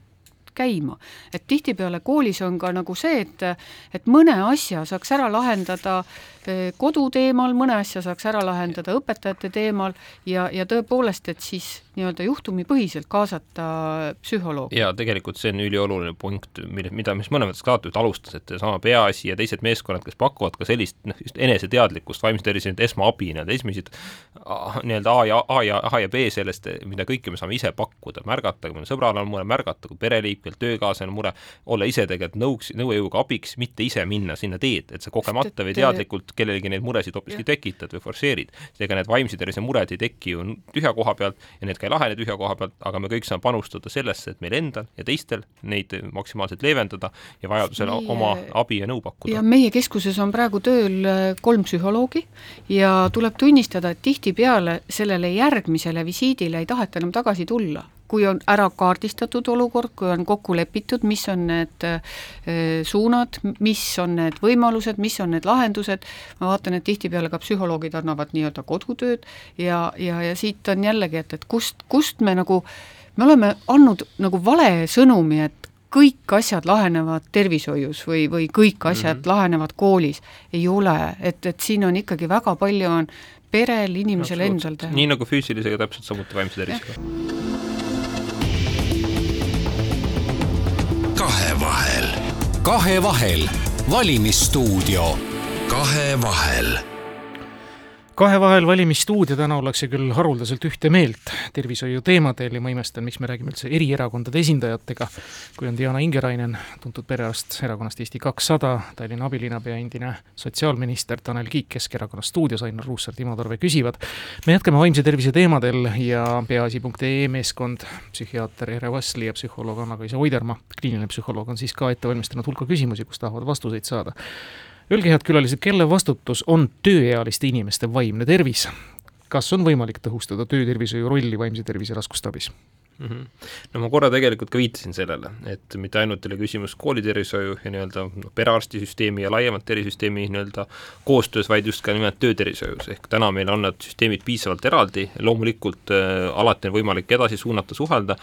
[SPEAKER 5] käima. et tihtipeale koolis on ka nagu see, et, et mõne asja saaks ära lahendada eh, kodu teemal, mõne asja saaks ära lahendada õpetajate teemal ja, ja tõepoolest, et siis nii-öelda juhtumipõhiselt kaasata psühholoogi.
[SPEAKER 6] ja tegelikult see on ülioluline punkt, mille, mida, mis mõnes mõttes saatejuht alustas, et seesama Peaasi ja teised meeskonnad, kes pakuvad ka sellist noh, just eneseteadlikkust, vaimse tervise esmaabi, nii-öelda esimesed nii-öelda A ja A ja A ja B sellest, mida kõike me saame ise pakkuda, märgata, kui mõnel sõbral on mure, märgata, kui pereliikmel, töökaaslasel on mure, olla ise tegelikult nõuks, nõuejõuga abiks, mitte ise minna sinna teed, et sa kogemata või teadlikult kellelegi neid muresid hoopiski tekitad või forsseerid. seega need vaimse tervise mured ei teki ju tühja koha pealt ja need ka ei lahene tühja koha pealt, aga me kõik saame panustada sellesse, et meil endal ja teistel neid maksimaalselt leevendada ja vajadusel meie... oma abi ja nõu pakkuda.
[SPEAKER 5] ja meie keskuses on praegu tööl äh, kolm psühholoogi ja tuleb tunnistada, et tihtipeale sellele järgmisele visiidile ei taheta enam tagasi tulla kui on ära kaardistatud olukord, kui on kokku lepitud, mis on need äh, suunad, mis on need võimalused, mis on need lahendused, ma vaatan, et tihtipeale ka psühholoogid annavad nii-öelda kodutööd ja, ja, ja siit on jällegi, et, et kust, kust me nagu, me oleme andnud nagu vale sõnumi, et kõik asjad lahenevad tervishoius või, või kõik asjad mm -hmm. lahenevad koolis, ei ole, et, et siin on ikkagi väga palju on perel, inimesel endal teha.
[SPEAKER 6] nii nagu füüsilisega, täpselt samuti vaimse tervisega.
[SPEAKER 2] Kahevahel,
[SPEAKER 3] valimisstuudio.
[SPEAKER 2] kahevahel
[SPEAKER 7] kahevahel valimisstuudio, täna ollakse küll haruldaselt ühte meelt tervishoiu teemadel ja ma imestan, miks me räägime üldse eri erakondade esindajatega, kui on Diana Ingerainen, tuntud perearst erakonnast Eesti kakssada, Tallinna abilinnapea, endine sotsiaalminister Tanel Kiik Keskerakonnast stuudios, Ainar Ruussaar, Timo Torve küsivad. me jätkame vaimse tervise teemadel ja peaasi.ee meeskond, psühhiaater Ere Vassli ja psühholoog Anna-Kaisa Oidermaa, kliiniline psühholoog on siis ka ette valmistanud hulka küsimusi, kus tahavad vastuseid saada Öelge, head külalised, kelle vastutus on tööealiste inimeste vaimne tervis? kas on võimalik tõhustada töötervishoiu rolli vaimse tervise raskustabis?
[SPEAKER 6] Mm. -hmm. no ma korra tegelikult ka viitasin sellele, et mitte ainult ei ole küsimus koolitervishoiu ja nii-öelda noh, perearstisüsteemi ja laiemalt tervisesüsteemi nii-öelda koostöös, vaid just ka nimelt töötervishoius, ehk täna meil on need süsteemid piisavalt eraldi, loomulikult äh, alati on võimalik edasi suunata, suhelda,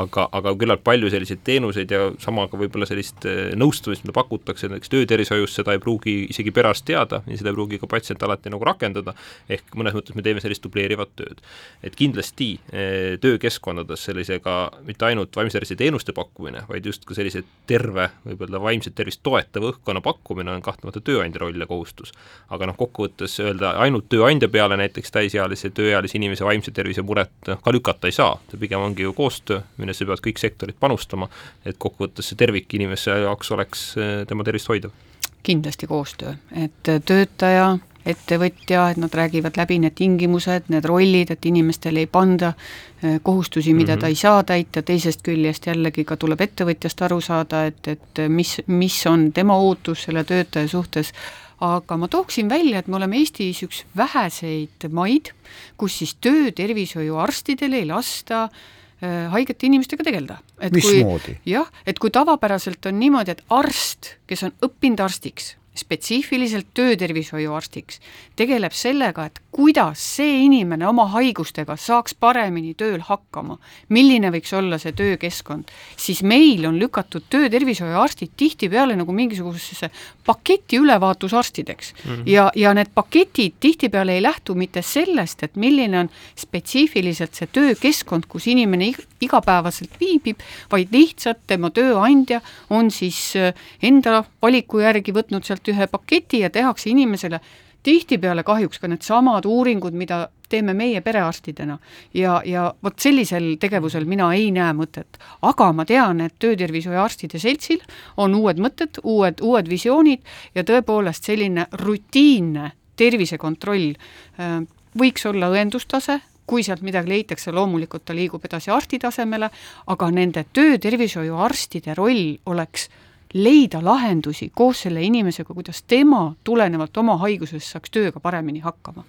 [SPEAKER 6] aga, aga küllalt palju selliseid teenuseid ja sama ka võib-olla sellist äh, nõustamist, mida pakutakse näiteks töötervishoius, seda ei pruugi isegi perearst teada ja seda ei pruugi ka patsient alati nagu rakendada, ehk mõnes mõttes me teeme sellist dubleerivat tööd. et kindlasti äh, töökeskkondades sellise sellisega mitte ainult vaimse tervise teenuste pakkumine, vaid just ka sellise terve, võib öelda vaimset tervist toetava õhkkonna pakkumine on kahtlemata tööandja roll ja kohustus. aga noh, kokkuvõttes öelda ainult tööandja peale näiteks täisealise, tööealise inimese vaimse tervise muret noh, ka lükata ei saa, see pigem ongi ju koostöö, millesse peavad kõik sektorid panustama, et kokkuvõttes see tervik inimese jaoks oleks eh, tema tervist hoidav.
[SPEAKER 5] kindlasti koostöö, et töötaja ettevõtja, et nad räägivad läbi need tingimused, need rollid, et inimestele ei panda äh, kohustusi, mida mm -hmm. ta ei saa täita, teisest küljest jällegi ka tuleb ettevõtjast aru saada, et, et mis, mis on tema ootus selle töötaja suhtes, aga ma tooksin välja, et me oleme Eestis üks väheseid maid, kus siis töötervishoiuarstidele ei lasta äh, haigete inimestega tegeleda.
[SPEAKER 4] mismoodi?
[SPEAKER 5] jah, et kui tavapäraselt on niimoodi, et arst, kes on õppinud arstiks, spetsiifiliselt töötervishoiuarstiks, tegeleb sellega, et kuidas see inimene oma haigustega saaks paremini tööl hakkama, milline võiks olla see töökeskkond, siis meil on lükatud töötervishoiuarstid tihtipeale nagu mingisugusesse paketi ülevaatusarstideks mm. -hmm. ja, ja need paketid tihtipeale ei lähtu mitte sellest, et milline on spetsiifiliselt see töökeskkond, kus inimene igapäevaselt viibib, vaid lihtsalt tema tööandja on siis enda valiku järgi võtnud sealt ühe paketi ja tehakse inimesele tihtipeale kahjuks ka needsamad uuringud, mida teeme meie perearstidena ja, ja vot sellisel tegevusel mina ei näe mõtet. aga ma tean, et Töötervishoiuarstide Seltsil on uued mõtted, uued, uued visioonid ja tõepoolest selline rutiinne tervisekontroll äh, võiks olla õendustase, kui sealt midagi leitakse, loomulikult ta liigub edasi arsti tasemele, aga nende töötervishoiuarstide roll oleks leida lahendusi koos selle inimesega, kuidas tema tulenevalt oma haigusest saaks tööga paremini hakkama.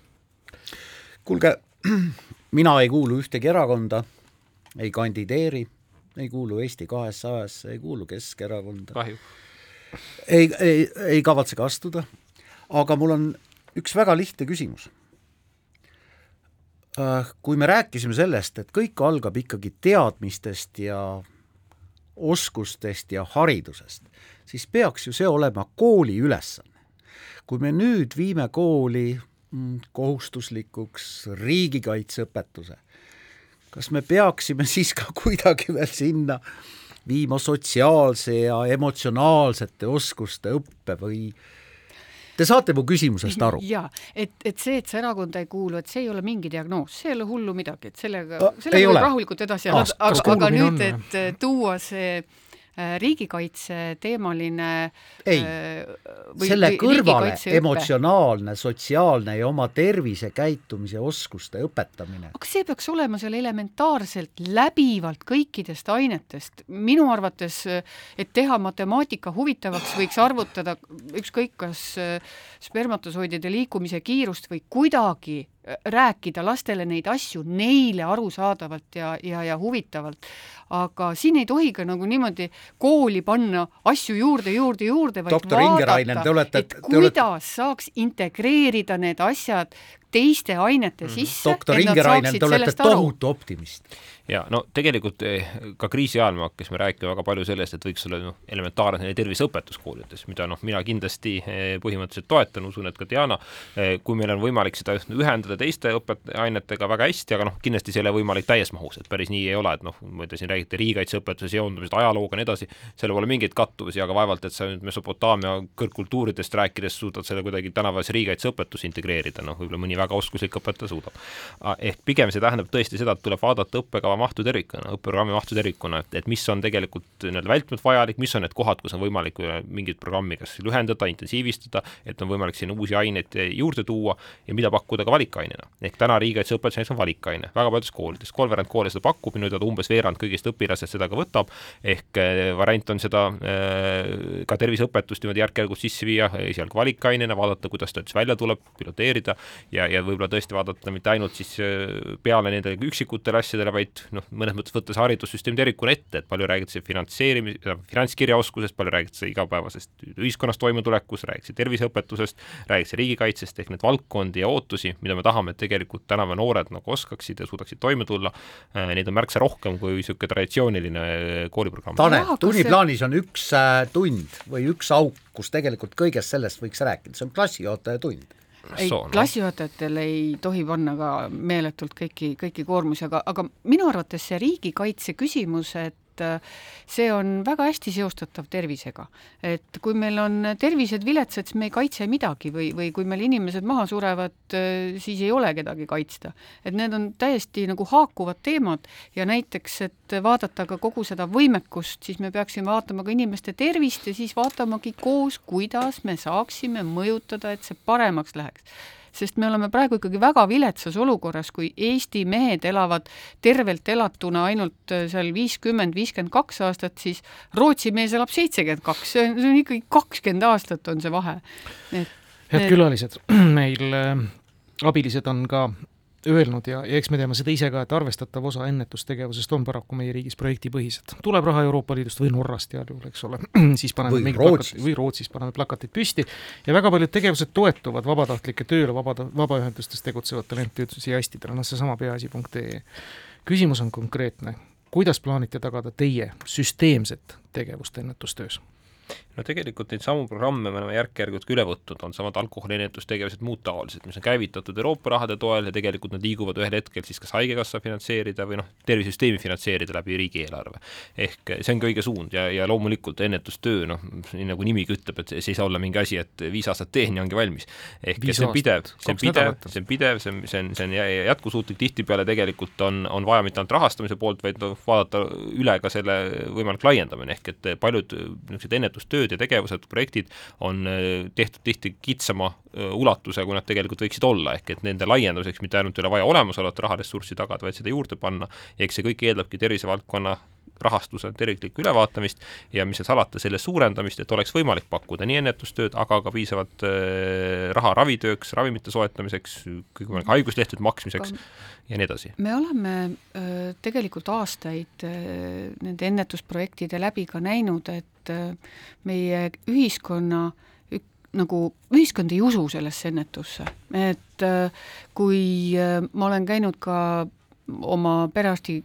[SPEAKER 4] kuulge, mina ei kuulu ühtegi erakonda, ei kandideeri, ei kuulu Eesti kahesajasse, ei kuulu Keskerakonda. ei, ei, ei kavatse ka astuda, aga mul on üks väga lihtne küsimus Äh, kui me rääkisime sellest, et kõik algab ikkagi teadmistest ja oskustest ja haridusest, siis peaks ju see olema kooli ülesanne. kui me nüüd viime kooli mm, kohustuslikuks riigikaitseõpetuse, kas me peaksime siis ka kuidagi veel sinna viima sotsiaalse ja emotsionaalsete oskuste õppe või äh, Te saate mu küsimusest aru?
[SPEAKER 5] jaa, et, et see, et sa erakonda ei kuulu, et see ei ole mingi diagnoos, see ei ole hullu midagi, et sellega, sellega võib rahulikult edasi elada, aga, aga nüüd, et tuua see Äh, riigikaitseteemaline
[SPEAKER 4] ei äh,, selle kõrvale emotsionaalne, sotsiaalne ja oma tervisekäitumise oskuste õpetamine.
[SPEAKER 5] aga see peaks olema seal elementaarselt läbivalt kõikidest ainetest. minu arvates, et teha matemaatika huvitavaks, võiks arvutada ükskõik kas äh, spermatosoidide liikumise kiirust või kuidagi rääkida lastele neid asju neile arusaadavalt ja, ja, ja huvitavalt. aga siin ei tohi ka nagu niimoodi kooli panna asju juurde, juurde, juurde, vaid
[SPEAKER 4] Doktor vaadata,
[SPEAKER 5] olete, et kuidas olete... saaks integreerida need asjad teiste ainete mm -hmm. sisse.
[SPEAKER 4] doktor Ingerainen, te olete tohutu optimist
[SPEAKER 6] ja no tegelikult eh, ka kriisi ajal me hakkasime rääkima väga palju sellest, et võiks olla noh, elementaarne terviseõpetus koolides, mida noh, mina kindlasti eh, põhimõtteliselt toetan, usun, et ka Diana, eh, kui meil on võimalik seda ühendada teiste õppeainetega väga hästi, aga noh, kindlasti see ei ole võimalik täies mahus, et päris nii ei ole, et noh, ma te siin räägite riigikaitseõpetuse seondumisest ajalooga ja nii edasi, seal pole mingeid kattuvusi, aga vaevalt, et sa nüüd Mesopotaamia kõrgkultuuridest rääkides suudad selle kuidagi tänapäevase riigikaitseõpetusse integreerida, noh, võib-olla mõni väga oskuslik õpetaja suudab. ehk pigem see tähendab tõesti seda, et tuleb vaadata õppekava mahtu tervikuna, õppeprogrammi mahtu tervikuna, et, et mis on tegelikult nii-öelda vältimatult vajalik, mis on need kohad, kus on võimalik mingit programmi kas lühendada, intensiivistada, et on võimalik sinna uusi aineid juurde tuua ja mida pakkuda ka valikainena. ehk täna riigikaitseõpetus näiteks on valikaine. Väga paljudes koolides, kolmveerand koole seda pakub, minu teada umbes veerand kõigist õpilastest seda ka võtab, ehk eh, variant on seda ka terviseõpetust niimoodi järk-järgult sisse viia, esialgu valikainena, vaadata, kuidas ta üldse välja tuleb, piloteerida ja, ja võib-olla tõesti vaadata mitte ainult siis peale nendele üksikutele asjadele, vaid noh, mõnes mõttes võttes haridussüsteem tervikuna ette, et palju räägitakse finantseerimis-, finantskirjaoskusest, palju räägitakse igapäevasest ühiskonnas toimetulekust, räägitakse terviseõpetusest, räägitakse riigikaitsest, ehk neid valdkondi ja ootusi, mida me tahame, et tegelikult tänapäeva noored nagu oskaksid ja suudaksid toime tulla, äh, neid on märksa rohkem kui niisugune traditsiooniline äh, kooliprogramm.
[SPEAKER 4] Tanel, tunniplaanis on üks äh, tund või üks auk, kus tegelikult kõigest sellest võiks rääkida, see on klassijuhataja tund
[SPEAKER 5] ei, klassijuhatajatel ei tohi panna ka meeletult kõiki, kõiki koormusi, aga, aga minu arvates see riigikaitse küsimus, et äh, see on väga hästi seostatav tervisega. et kui meil on tervised viletsad, siis me ei kaitse midagi või, või kui meil inimesed maha surevad, äh, siis ei ole kedagi kaitsta. et need on täiesti nagu haakuvad teemad ja näiteks, et vaadata ka kogu seda võimekust, siis me peaksime vaatama ka inimeste tervist ja siis vaatamagi koos, kuidas me saaksime mõjutada, et see paremaks läheks sest me oleme praegu ikkagi väga viletsas olukorras, kui Eesti mehed elavad tervelt elatuna ainult äh, seal viiskümmend, viiskümmend kaks aastat, siis Rootsi mees elab seitsekümmend kaks, see on, see on ikkagi kakskümmend aastat on see vahe.
[SPEAKER 7] head külalised, meil äh, abilised on ka öelnud ja, ja eks me teame seda ise ka, et arvestatav osa ennetustegevusest on paraku meie riigis projektipõhised. tuleb raha Euroopa Liidust või Norrast heal juhul, eks ole, siis paneme
[SPEAKER 4] või Rootsist.
[SPEAKER 7] või Rootsist paneme plakatid püsti ja väga paljud tegevused toetuvad vabatahtlike tööle vaba, vabaühendustes tegutsevatele entusiastidele, noh seesama peaasi.ee. küsimus on konkreetne, kuidas plaanite tagada teie süsteemset tegevust ennetustöös?
[SPEAKER 6] No tegelikult neid samu programme me oleme järk-järgult ka üle võtnud, on samad alkoholiennetustegevused, muud taolised, mis on käivitatud Euroopa rahade toel ja tegelikult nad liiguvad ühel hetkel siis kas Haigekassa finantseerida või noh, tervisesüsteemi finantseerida läbi riigieelarve. ehk see on ka õige suund ja, ja loomulikult ennetustöö, noh, nii nagu nimigi ütleb, et see ei saa olla mingi asi, et viis aastat teen ja ongi valmis. ehk viis see on pidev, see on pidev, see on pidev, see on, see on, see on jätkusuutlik, tihtipeale tegelikult on, on vaja mitte ainult rahastamise poolt, vaid noh, vaadata üle ka selle võimalik laiendamine, ehk et paljud niisugused ennetustööd tööd ja tegevused, projektid on äh, tehtud tihti kitsama äh, ulatuse, kui nad tegelikult võiksid olla, ehk et nende laiendamiseks mitte ainult ei ole vaja olemasolevat raharessurssi tagada, vaid seda juurde panna, eks see kõik eeldabki tervisevaldkonna rahastuse terviklikku ülevaatamist ja mis seal salata, selle suurendamist, et oleks võimalik pakkuda nii ennetustööd, aga ka piisavat äh, raha ravitööks, ravimite soetamiseks, kõikvõimalike haiguslehtede maksmiseks aga ja nii edasi.
[SPEAKER 5] me oleme äh, tegelikult aastaid äh, nende ennetusprojektide läbi ka näinud, et et äh, meie ühiskonna nagu ühiskond ei usu sellesse ennetusse, et äh, kui äh, ma olen käinud ka oma perearsti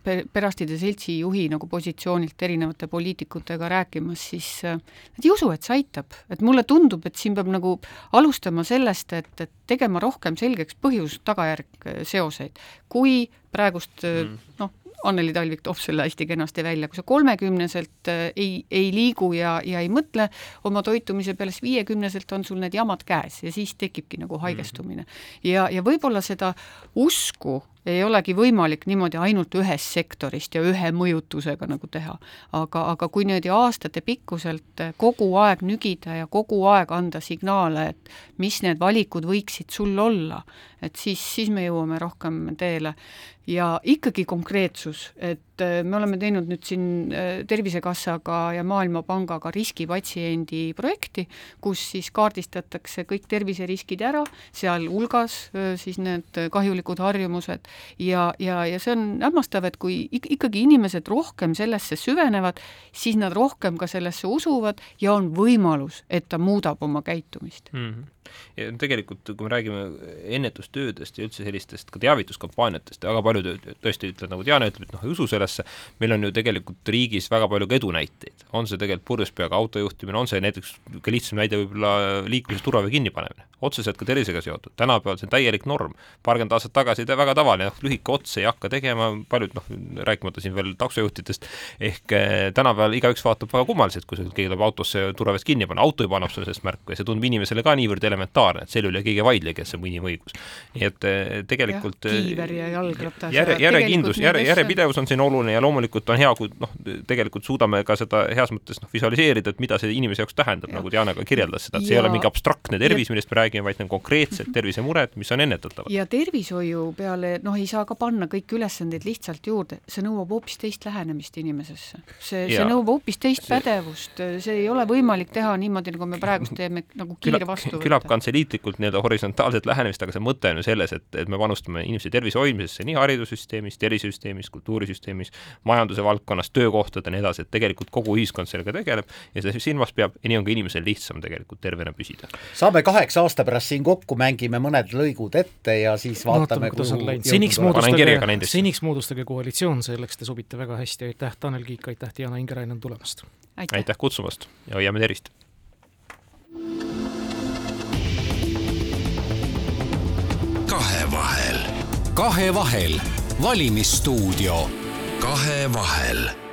[SPEAKER 5] perearstide seltsi juhi nagu positsioonilt erinevate poliitikutega rääkimas, siis nad ei usu, et see aitab. et mulle tundub, et siin peab nagu alustama sellest, et, et tegema rohkem selgeks põhjus-tagajärg seoseid. kui praegust mm. noh, Anneli Talvik toob selle hästi kenasti välja, kui sa kolmekümneselt äh, ei, ei liigu ja, ja ei mõtle oma toitumise peale, siis viiekümneselt on sul need jamad käes ja siis tekibki nagu haigestumine. ja, ja võib-olla seda usku ei olegi võimalik niimoodi ainult ühest sektorist ja ühe mõjutusega nagu teha. aga, aga kui niimoodi aastatepikkuselt kogu aeg nügida ja kogu aeg anda signaale, et mis need valikud võiksid sul olla, et siis, siis me jõuame rohkem teele. ja ikkagi konkreetsus, et äh, me oleme teinud nüüd siin äh, Tervisekassaga ja Maailmapangaga riskipatsiendi projekti, kus siis kaardistatakse kõik terviseriskid ära, sealhulgas äh, siis need kahjulikud harjumused ja, ja, ja see on hämmastav, et kui ikkagi inimesed rohkem sellesse süvenevad, siis nad rohkem ka sellesse usuvad ja on võimalus, et ta muudab oma käitumist mm.
[SPEAKER 6] -hmm ja tegelikult, kui me räägime ennetustöödest ja üldse sellistest ka teavituskampaaniatest, väga paljud tõesti ütlevad, nagu Diana ütleb, et noh, ei usu sellesse, meil on ju tegelikult riigis väga palju ka edunäiteid. on see tegelikult purjus peaga autojuhtimine, on see näiteks ka lihtsam näide võib-olla liikluses turvavöö kinnipanemine, otseselt ka tervisega seotud, tänapäeval see on täielik norm. paarkümmend aastat tagasi väga tavaline, noh, lühike ots ei hakka tegema, paljud noh, rääkimata siin veel taksojuhtidest, ehk eh, tänapäeval igaüks vaatab väga kummaliselt, kui keegi tuleb autosse turvavööst kinni panna, auto juba annab sulle sellest märku ja see tundub inimesele ka niivõrd elementaarne, et selle üle keegi ei vaidlegi, et see on inimõigus. nii et eh, tegelikult
[SPEAKER 5] ja, kiiver ja jalgratas
[SPEAKER 6] järe, järjekindlus, järe, järjepidevus on siin oluline ja loomulikult on hea, kui noh, tegelikult suudame ka seda heas mõttes noh, visualiseerida, et mida see inimese jaoks tähendab, nagu Diana ka kirjeldas seda, et see ja... ei ole mingi abstraktne tervis, millest me räägime, vaid need on konkreetsed tervisemured, mis on ennetatavad.
[SPEAKER 5] ja tervishoiu peale noh, ei saa ka panna kõiki ülesandeid lihtsalt juurde, see nõuab hoopis teist lähenemist inimesesse. see, see nõuab hoopis teist see... pädevust, see ei ole võimalik teha niimoodi, nagu me praegu teeme, nagu kiire vastuvõtt.
[SPEAKER 6] Külab kantseliitlikult nii-öelda horisontaalset lähenemist, aga see mõte on ju selles, et, et me panustame inimese tervise hoidmisesse nii haridussüsteemis, tervisesüsteemis, kultuurisüsteemis, majanduse valdkonnas, töökohtadel ja nii edasi, et tegelikult kogu ühiskond sellega tegeleb ja see silmas peab ja nii on ka inimesel lihtsam tegelikult tervena püsida.
[SPEAKER 4] saame kaheksa aasta pärast siin kokku, mängime mõned lõigud ette ja siis vaatame,
[SPEAKER 7] kuidas on läinud. seniks moodustage, seniks moodustage koalitsioon, selleks te sobite väga hästi, aitäh, Tanel Kiik, aitäh, Diana Ingerainen tulemast!
[SPEAKER 6] aitäh, aitäh kutsumast ja hoiame tervist!
[SPEAKER 3] Kahevahel. kahevahel, valimisstuudio.
[SPEAKER 2] kahevahel